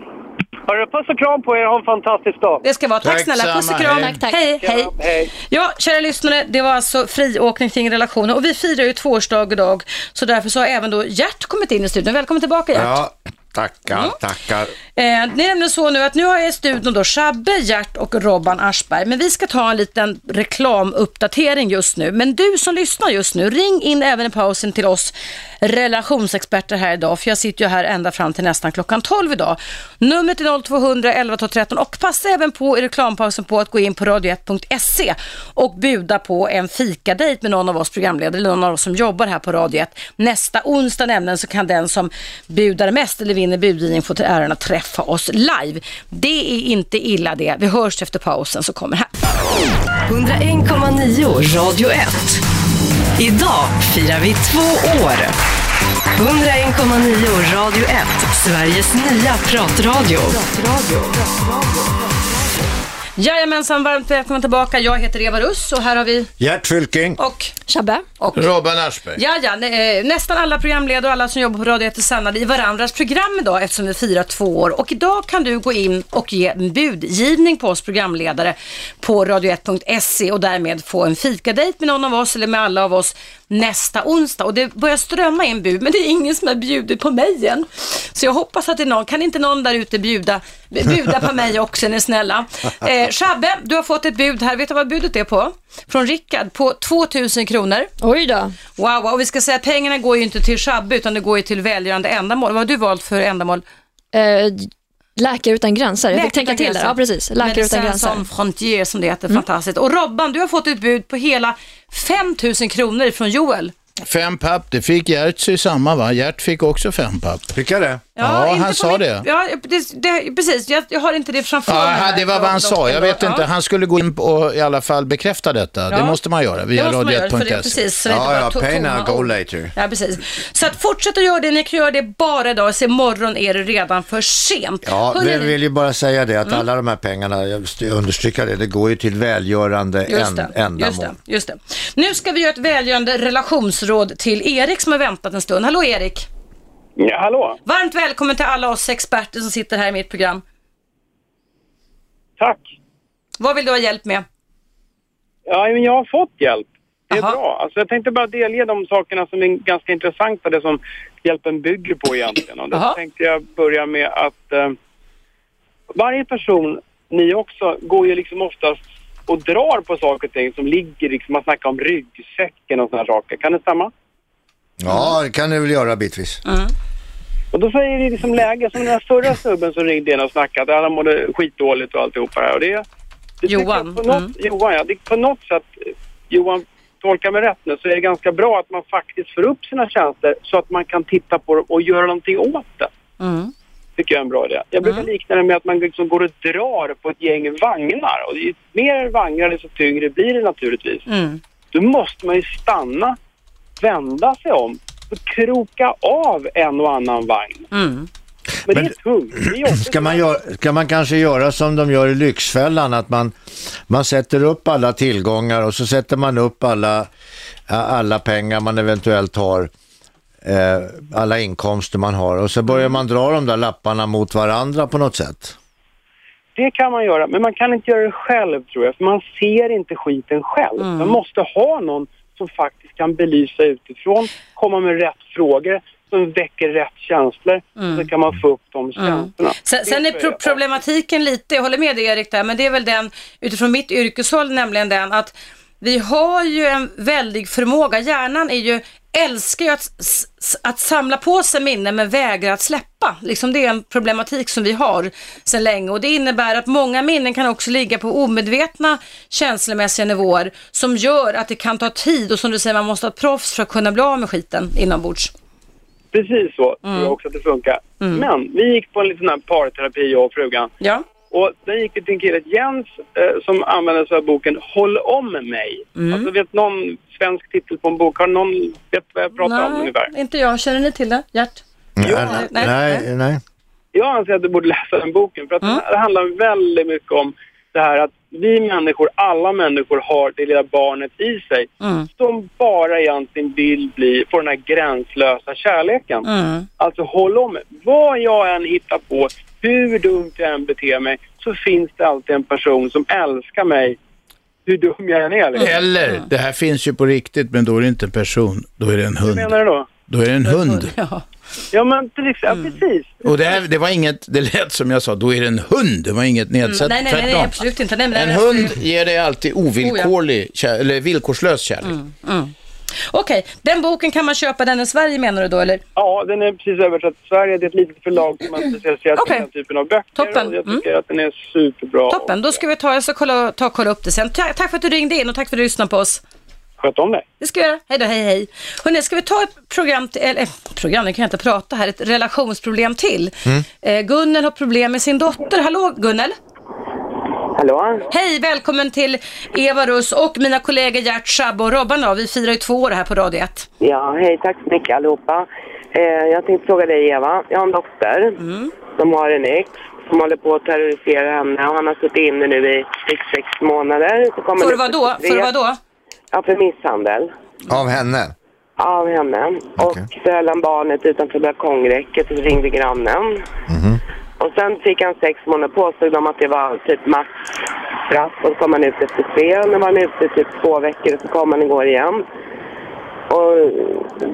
Hörru, puss och kram på er. Ha en fantastisk dag. Det ska vara. Tack, Tack snälla, puss och kram. hej. Tack, tack. Hej, hej. Hej. Ja, kära lyssnare, det var alltså friåkning kring relationer och vi firar ju tvåårsdag idag, så därför så har även då Gert kommit in i studion. Välkommen tillbaka Gert. Ja, tackar, tackar. Eh, det är nämligen så nu att nu har jag i studion då Shabbe, Gert och Robban Aschberg. Men vi ska ta en liten reklamuppdatering just nu. Men du som lyssnar just nu, ring in även i pausen till oss relationsexperter här idag. För jag sitter ju här ända fram till nästan klockan 12 idag. Numret är 0200 11 12 13 och passa även på i reklampausen på att gå in på radio1.se och buda på en fikadejt med någon av oss programledare eller någon av oss som jobbar här på Radio 1. Nästa onsdag nämligen så kan den som budar mest eller vinner budgivning budgivningen till äran att träffa oss live. Det är inte illa det. Vi hörs efter pausen så kommer här. 101,9 Radio 1. Idag firar vi två år. 101,9 Radio 1, Sveriges nya pratradio. Jajamensan, varmt välkommen tillbaka. Jag heter Eva Russ och här har vi Gert Fylking. och Shabbe. Och Robban Aschberg. Ja, ja, nä- eh, nästan alla programledare och alla som jobbar på Radio 1 är samlade i varandras program idag eftersom vi firar två år. Och idag kan du gå in och ge en budgivning på oss programledare på radio1.se och därmed få en fikadejt med någon av oss eller med alla av oss nästa onsdag. Och det börjar strömma in bud, men det är ingen som har bjudit på mig än. Så jag hoppas att det är någon, kan inte någon där ute bjuda, bjuda på mig också, är ni snälla. Eh, Shabbe, du har fått ett bud här, vet du vad budet är på? Från Rickard, på 2000 kronor. Oj då. Wow, wow, och vi ska säga att pengarna går ju inte till Shabbe utan det går ju till välgörande ändamål. Vad har du valt för ändamål? Eh, Läkare utan gränser. Jag fick Läkare tänka till där. Ja, precis. Läkare utan gränser. Sans Frontières som det heter, fantastiskt. Och Robban, du har fått ett bud på hela 5000 kronor från Joel. Fem papp, det fick Gertsy samma va? Gert fick också fem papp. Fick jag det? Ja, inte han sa mitt- det. Ja, det, det, precis. Jag, jag har inte det framför Ja, mig. det var vad han sa. Jag vet inte. Han skulle gå in och i alla fall bekräfta detta. Det Ja. måste man göra Det via måste man göra, för det- radio1.se. precis, så det inte bara Ja, ja, pay now, go later. Ja, precis. Så att fortsätt att göra det. Ni kan göra det bara idag. Så imorgon är det redan för sent. Ja, Hörrni, vi vill ju bara säga det att Mm. alla de här pengarna, jag understryka det, det går ju till välgörande Just det, ändamål. just, det, just det. Nu ska vi göra ett välgörande relationsråd till Erik som har väntat en stund. Hallå Erik! Ja, hallå! Varmt välkommen till alla oss experter som sitter här i mitt program. Tack! Vad vill du ha hjälp med? Ja, men jag har fått hjälp. Det är bra. Alltså, jag tänkte bara delge de sakerna som är ganska intressanta, det som hjälpen bygger på egentligen. Och då tänkte jag börja med att eh, varje person, ni också, går ju liksom oftast och drar på saker och ting som ligger, liksom, man snackar om ryggsäcken och sådana saker. Kan det stämma? Ja, det kan du väl göra bitvis. Och då säger det liksom läge, som den här förra snubben som ringde in och snackade, han mådde skitdåligt och alltihopa här. Och det, det Johan, På något, Johan, ja. Det, på något sätt, Johan, tolka mig rätt nu, så är det ganska bra att man faktiskt får upp sina känslor så att man kan titta på det och göra någonting åt det. Tycker jag är en bra idé. Jag brukar likna det med att man liksom går och drar på ett gäng vagnar. Och ju mer vagnar desto tyngre blir det naturligtvis. Då måste man ju stanna, vända sig om och kroka av en och annan vagn. Men, det är tungt. Det är. Ska man, gör, ska man kanske göra som de gör i Lyxfällan, att man, man sätter upp alla tillgångar och så sätter man upp alla, alla pengar man eventuellt har, eh, alla inkomster man har och så börjar man dra de där lapparna mot varandra på något sätt. Det kan man göra, men man kan inte göra det själv tror jag. För man ser inte skiten själv. Mm. Man måste ha någon som faktiskt kan belysa utifrån, komma med rätt frågor, som väcker rätt känslor. Så kan man få upp de känslorna. Mm. Sen, sen är pro- problematiken lite, jag håller med dig Erik där, men det är väl den utifrån mitt yrkeshåll nämligen den att vi har ju en väldig förmåga, hjärnan är ju, älskar ju att, att samla på sig minnen men vägrar att släppa. Liksom det är en problematik som vi har sedan länge och det innebär att många minnen kan också ligga på omedvetna känslomässiga nivåer som gör att det kan ta tid och som du säger man måste ha ett proffs för att kunna bli av med skiten inombords. Precis så tror jag också att det funkar. Men vi gick på en liten här parterapi, jag och frugan. Ja. Och där gick till en kille, Jens, eh, som använde sig av boken Håll om mig. Alltså vet någon svensk titel på en bok? Har någon vet vad jag pratar om ungefär? inte jag. Känner ni till det? Gert? Nej, nej, nej, nej. Jag anser att du borde läsa den boken för att Mm. det handlar väldigt mycket om det här att vi människor, alla människor har det lilla barnet i sig Mm. som bara egentligen vill bli, få den här gränslösa kärleken. Mm. Alltså håll om. Vad jag än hittar på, hur dumt jag än beter mig, så finns det alltid en person som älskar mig hur dum jag än är. liksom. Eller, det här finns ju på riktigt, men då är det inte en person, då är det en Hur hund. menar du då? Då är det en hund. Ja, men till exempel, ja, precis. Och det, här, det var inget, det lät som jag sa, då är det en hund. Det var inget nedsatt, nej, nej, nej, nej, absolut inte. Nej, En hund absolut. ger dig alltid ovillkorlig, kär, eller villkorslös kärlek. Mm. Okej, den boken kan man köpa den i Sverige menar du då eller? Ja, den är precis översatt till Sverige. Det är ett litet förlag som har specialiserat sig Okej. på den typen av böcker. Toppen. Och jag tycker att den är superbra. Toppen, då ska vi ta, jag ska kolla, ta kolla upp det sen. Ta, tack för att du ringde in och tack för att du lyssnade på oss. Sköt om dig. Det ska jag göra. Hej då, hej hej. Hörrni, ska vi ta ett program, till, eller program, nu kan jag inte prata här, ett relationsproblem till. Mm. Eh, Gunnel har problem med sin dotter. Hallå Gunnel? Hallå? Hej, välkommen till Eva Russ och mina kollegor Gert, Shabbe och Robban då. Vi firar ju två år här på Radio 1. Ja, hej, tack så mycket allihopa. Eh, jag tänkte fråga dig Eva, jag har en dotter som har en ex som håller på att terrorisera henne och han har suttit inne nu i sex, sex månader. Så kommer För det vad då? 43. För vad då? Ja, för misshandel. Av henne? Av henne. Och så höll han barnet utanför balkongräcket och ringde grannen. Och sen fick han sex månader på sig. Om att det var typ maxstraff och så kom han ut efter tre och nu var han ute typ två veckor och så kom han igår igen. Och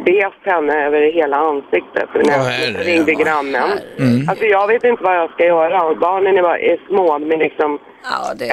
bet henne över hela ansiktet. När jag ringde grannen. Mm. Alltså jag vet inte vad jag ska göra. Och barnen är, bara, är små, är liksom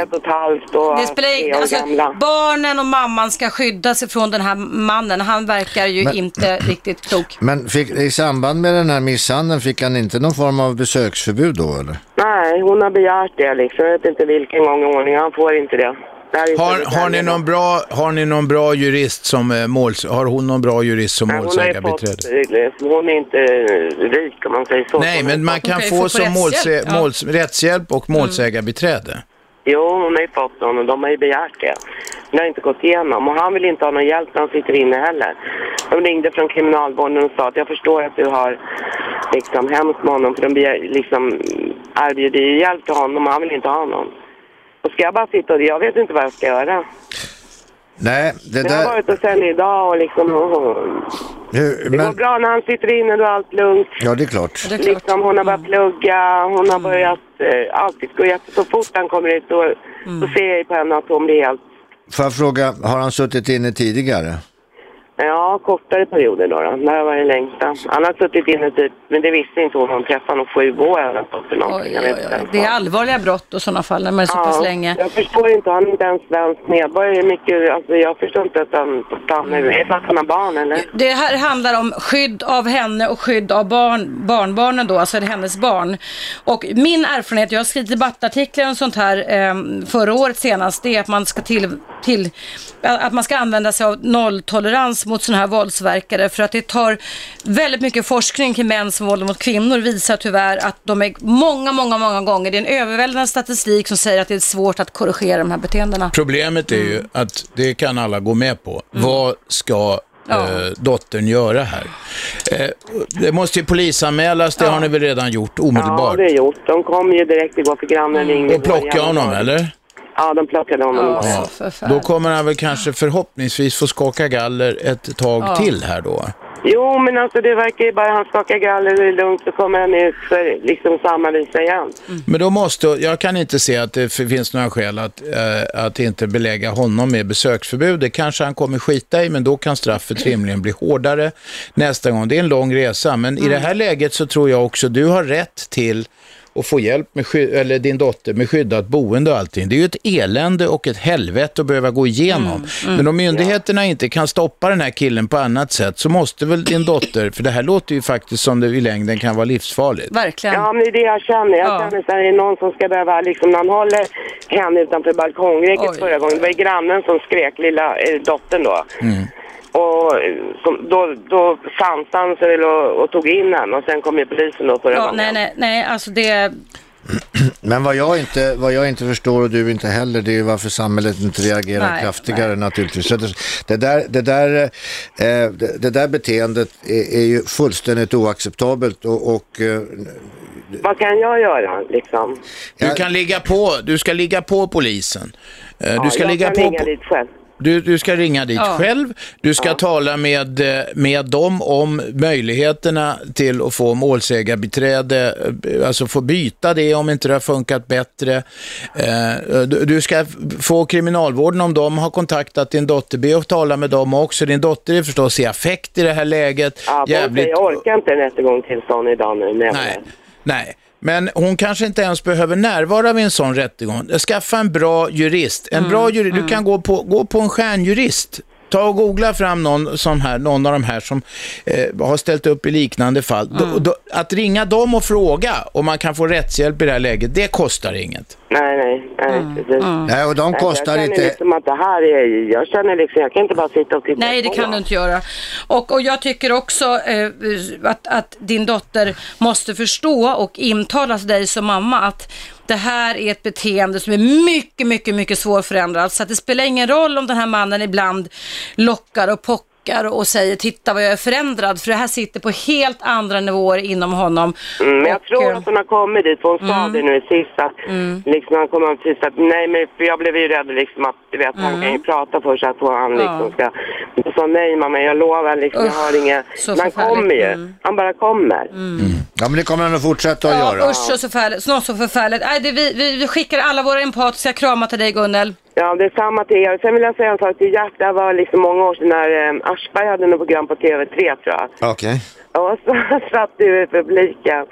ett och ett halvt och Det spelar år alltså, gamla. barnen och mamman ska skydda sig från den här mannen. Han verkar ju Men- inte riktigt klok. Men fick, i samband med den här misshandeln fick han inte någon form av besöksförbud då eller? Nej, hon har begärt det liksom. Jag vet inte vilken gång i ordningen. Han får inte det. Har, har, ni någon bra, har ni någon bra jurist som eh, måls... Har hon någon bra jurist som målsägarbiträde? eh, hon är inte rik om man säger så. Nej, men man kan få som måls, rättshjälp och målsägarbiträde. Jo, hon har ju fått någon och de har ju begärt det. Det har inte gått igenom och han vill inte ha någon hjälp när han sitter inne heller. De ringde från kriminalvården och sa att jag förstår att du har liksom hemskt med honom för de begär, liksom erbjuder ju hjälp till honom och han vill inte ha någon. Ska jag bara sitta och jag vet inte vad jag ska göra. Nej, det Jag har där... varit och sen idag och liksom och, och, Hur, det går men, bra när han sitter inne då är allt lugnt. ja, det är klart. Liksom, hon har börjat plugga, hon har börjat eh, alltid gå jätte... Så fort han kommer ut så, så ser jag på henne att hon blir helt... Får jag fråga, har han suttit inne tidigare? Ja, kortare perioder då. då. Det här var det längsta. Han har suttit inne typ, men det visste inte hon. Hon träffade honom sju år eller något vet inte ens Det är allvarliga brott och sådana fall när man är så pass länge. Jag förstår inte, han är inte ens svensk medborgare. Mycket, alltså, jag förstår inte att han får stanna. Är det för att han har barn eller? Det här handlar om skydd av henne och skydd av barn, barnbarnen då, alltså hennes barn. Och min erfarenhet, jag har skrivit debattartiklar och sånt här eh, förra året senast, det är att man ska till, till att man ska använda sig av nolltolerans mot sådana här våldsverkare för att det tar väldigt mycket forskning kring mäns våld mot kvinnor visar tyvärr att de är många, många, många gånger, det är en överväldigande statistik som säger att det är svårt att korrigera de här beteendena. Problemet är ju att det kan alla gå med på. Vad ska Ja. eh, dottern göra här? Eh, det måste ju polisanmälas, det har ni väl redan gjort Ja, omedelbart? det är gjort. De kom ju direkt igår för grannen ringde. Och plocka honom, eller? Ja, de plockade honom. Ja. Då kommer han väl kanske förhoppningsvis få skaka galler ett tag Ja. till här då? Jo, men alltså det verkar ju bara han skakar galler, det är lugnt, så kommer han ut för liksom samma visa igen. Men då måste, jag kan inte se att det finns några skäl att, eh, att inte belägga honom med besöksförbud. Det kanske han kommer skita i, men då kan straffet rimligen bli hårdare nästa gång. Det är en lång resa, men i det här läget så tror jag också du har rätt till att få hjälp med eller din dotter med skyddat boende och allting. Det är ju ett elände och ett helvete att behöva gå igenom. mm. Men om myndigheterna inte kan stoppa den här killen på annat sätt så måste väl din dotter, för det här låter ju faktiskt som det i längden kan vara livsfarligt. Verkligen. Ja, men det är det jag känner. Jag känner så här, det är någon som ska behöva, liksom när han håller henne utanför balkongräcket förra gången, det var grannen som skrek, lilla eh, dottern då. Och eh, som, då, då sansade han sig och, och tog in henne och sen kom ju polisen då förra Ja, gången. nej, nej, nej, alltså det... Men vad jag, inte, vad jag inte förstår och du inte heller, det är ju varför samhället inte reagerar Nej, kraftigare naturligtvis. Så det, det, där, det, där, eh, det, det där beteendet är, är ju fullständigt oacceptabelt och, och eh, Vad kan jag göra liksom? Du kan ligga på, du ska ligga på polisen. Eh, Ja, Du ska jag ligga kan på, ringa dit själv. Du, du ska ringa dit Ja. själv. Du ska tala med, eh, med dem om möjligheterna till att få målsägarbiträde, eh, alltså få byta det om inte det har funkat bättre. Eh, Du, ska få kriminalvården om de har kontaktat din dotter, be och tala med dem också. Din dotter är förstås i affekt i det här läget. Ja, Jävligt... Jag orkar inte en rättegång till sån idag nu. Nej, nej. Men hon kanske inte ens behöver närvara vid en sån rättegång. Skaffa en bra jurist. En bra jurist. Du kan gå på, gå på en stjärnjurist. Ta och googla fram någon, sån här, någon av de här som eh, har ställt upp i liknande fall. Då, då, att ringa dem och fråga om man kan få rättshjälp i det här läget, det kostar inget. Nej, nej, nej. precis. Nej, och de kostar jag inte- Liksom att det här är, jag känner liksom, jag kan inte bara sitta och titta Nej, det på. kan du inte göra. Och, och jag tycker också eh, att, att din dotter måste förstå och intala dig som mamma att det här är ett beteende som är mycket, mycket, mycket svårförändrat. Så att det spelar ingen roll om den här mannen ibland lockar och pockar och säger titta vad jag är förändrad. För det här sitter på helt andra nivåer inom honom. Mm, men jag Och, tror eh, att hon har kommit dit, för hon sa Mm. det nu sist att liksom han kommer precis att nej men för jag blev ju rädd liksom att du vet han Mm. kan ju prata först att han liksom Ja. ska jag sa nej mamma jag lovar liksom jag Usch, har inga så men han kommer ju, Mm. han bara kommer. Ja, men det kommer han att fortsätta att Ja, göra. usch så förfärligt. Något så förfärligt. Nej, det, vi, vi, vi skickar alla våra empatiska kramar till dig Gunnel. Ja, det är samma till er. Sen vill jag säga en sak till Gert. Det var liksom många år sedan när eh, Aschberg hade något program på TV3 tror jag. Okej. Och så satt du i publiken.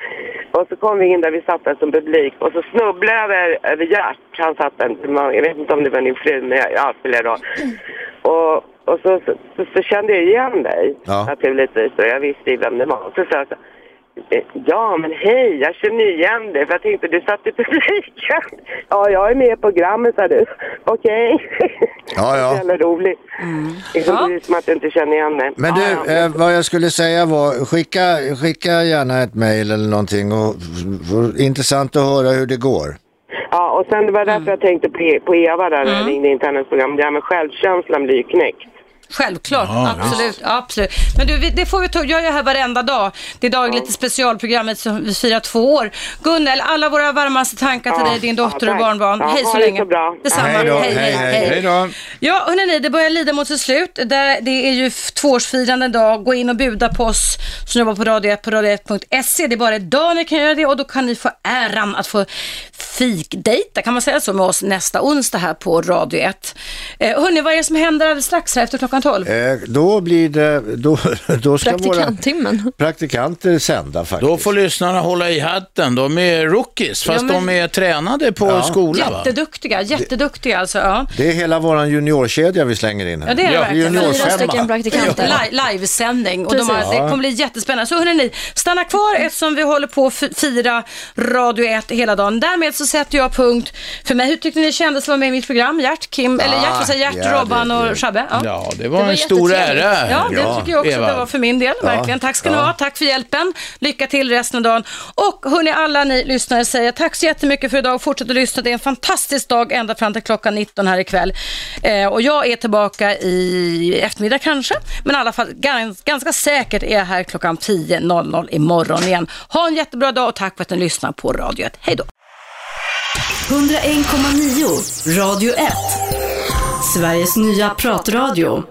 Och så kom vi in där vi satt där som publik. Och så snubblade jag över, över Gert. Han satt där. Jag vet inte om det var din fru, men jag, ja, spelar roll. Och, och så, så, så, så kände jag igen dig. Ja. Naturligtvis. Och jag visste ju vem det var. Så sa jag så här, Ja, men hej, jag känner igen dig. För jag tänkte, du satt i publiken. Ja, jag är med i programmet, sa du. Okej. Ja, ja. Jävla roligt. Liksom precis som att du inte känner igen mig. Men Ja, du, ja. eh, vad jag skulle säga var, skicka, skicka gärna ett mejl eller någonting och intressant att höra hur det går. Ja, och sen det var därför jag tänkte på, E- på Eva där när jag ringde in till hennes program. Det här med självkänslan blir ju knäckt. Självklart, Ja, absolut, absolut. Men du, det får vi ta, jag är här varenda dag. Det är dag lite specialprogrammet som vi firar två år. Gunnel, alla våra varmaste tankar till Ja, dig, din ja, dotter och barnbarn. Ja, hej så det länge. så bra. Detsamma. Hej då, hej, hej, hej. Hej då. Ja, hörni, det börjar lida mot sitt slut. Det, det är ju tvåårsfirande idag. Gå in och buda på oss som jobbar på Radio 1 på radio1.se. Det är bara idag ni kan göra det och då kan ni få äran att få fikdejta, kan man säga så, med oss nästa onsdag här på Radio 1. Eh, hörni, vad är det som händer alldeles strax här efter klockan 12? Eh, då blir det, då, då ska våra Praktikanttimmen. praktikanter sända faktiskt. Då får lyssnarna hålla i hatten. De är rookies, fast Ja, men- de är tränade på Ja. skola. Va? Jätteduktiga, jätteduktiga alltså. Ja. Det är hela våran juniorkedja vi slänger in här. Ja, det är det verkligen. Juniorfemma. Li- Livesändning och de har, Precis. det Ja. kommer bli jättespännande. Så hörni, stanna kvar eftersom vi håller på att fira Radio 1 hela dagen. Därmed så sätter jag punkt för mig. Hur tyckte ni det kändes att vara med i mitt program? Gert, Kim, eller Gert, vad säger Gert, ja, Robban och Shabbe? Ja, det var en stor ära. Ja, det Ja, tycker jag också Eva. det var för min del. Ja. Verkligen. Tack ska ni Ja. ha. Tack för hjälpen. Lycka till resten av dagen. Och hörni, alla ni lyssnare säger tack så jättemycket för idag. Fortsätt att lyssna. Det är en fantastisk dag ända fram till klockan 19 här ikväll. Eh, och jag är tillbaka i eftermiddag kanske. Men i alla fall gans, ganska säkert är jag här klockan 10.00 imorgon igen. Ha en jättebra dag och tack för att ni lyssnar på Radio 1. Hej då! 101,9 Radio 1. Sveriges nya pratradio.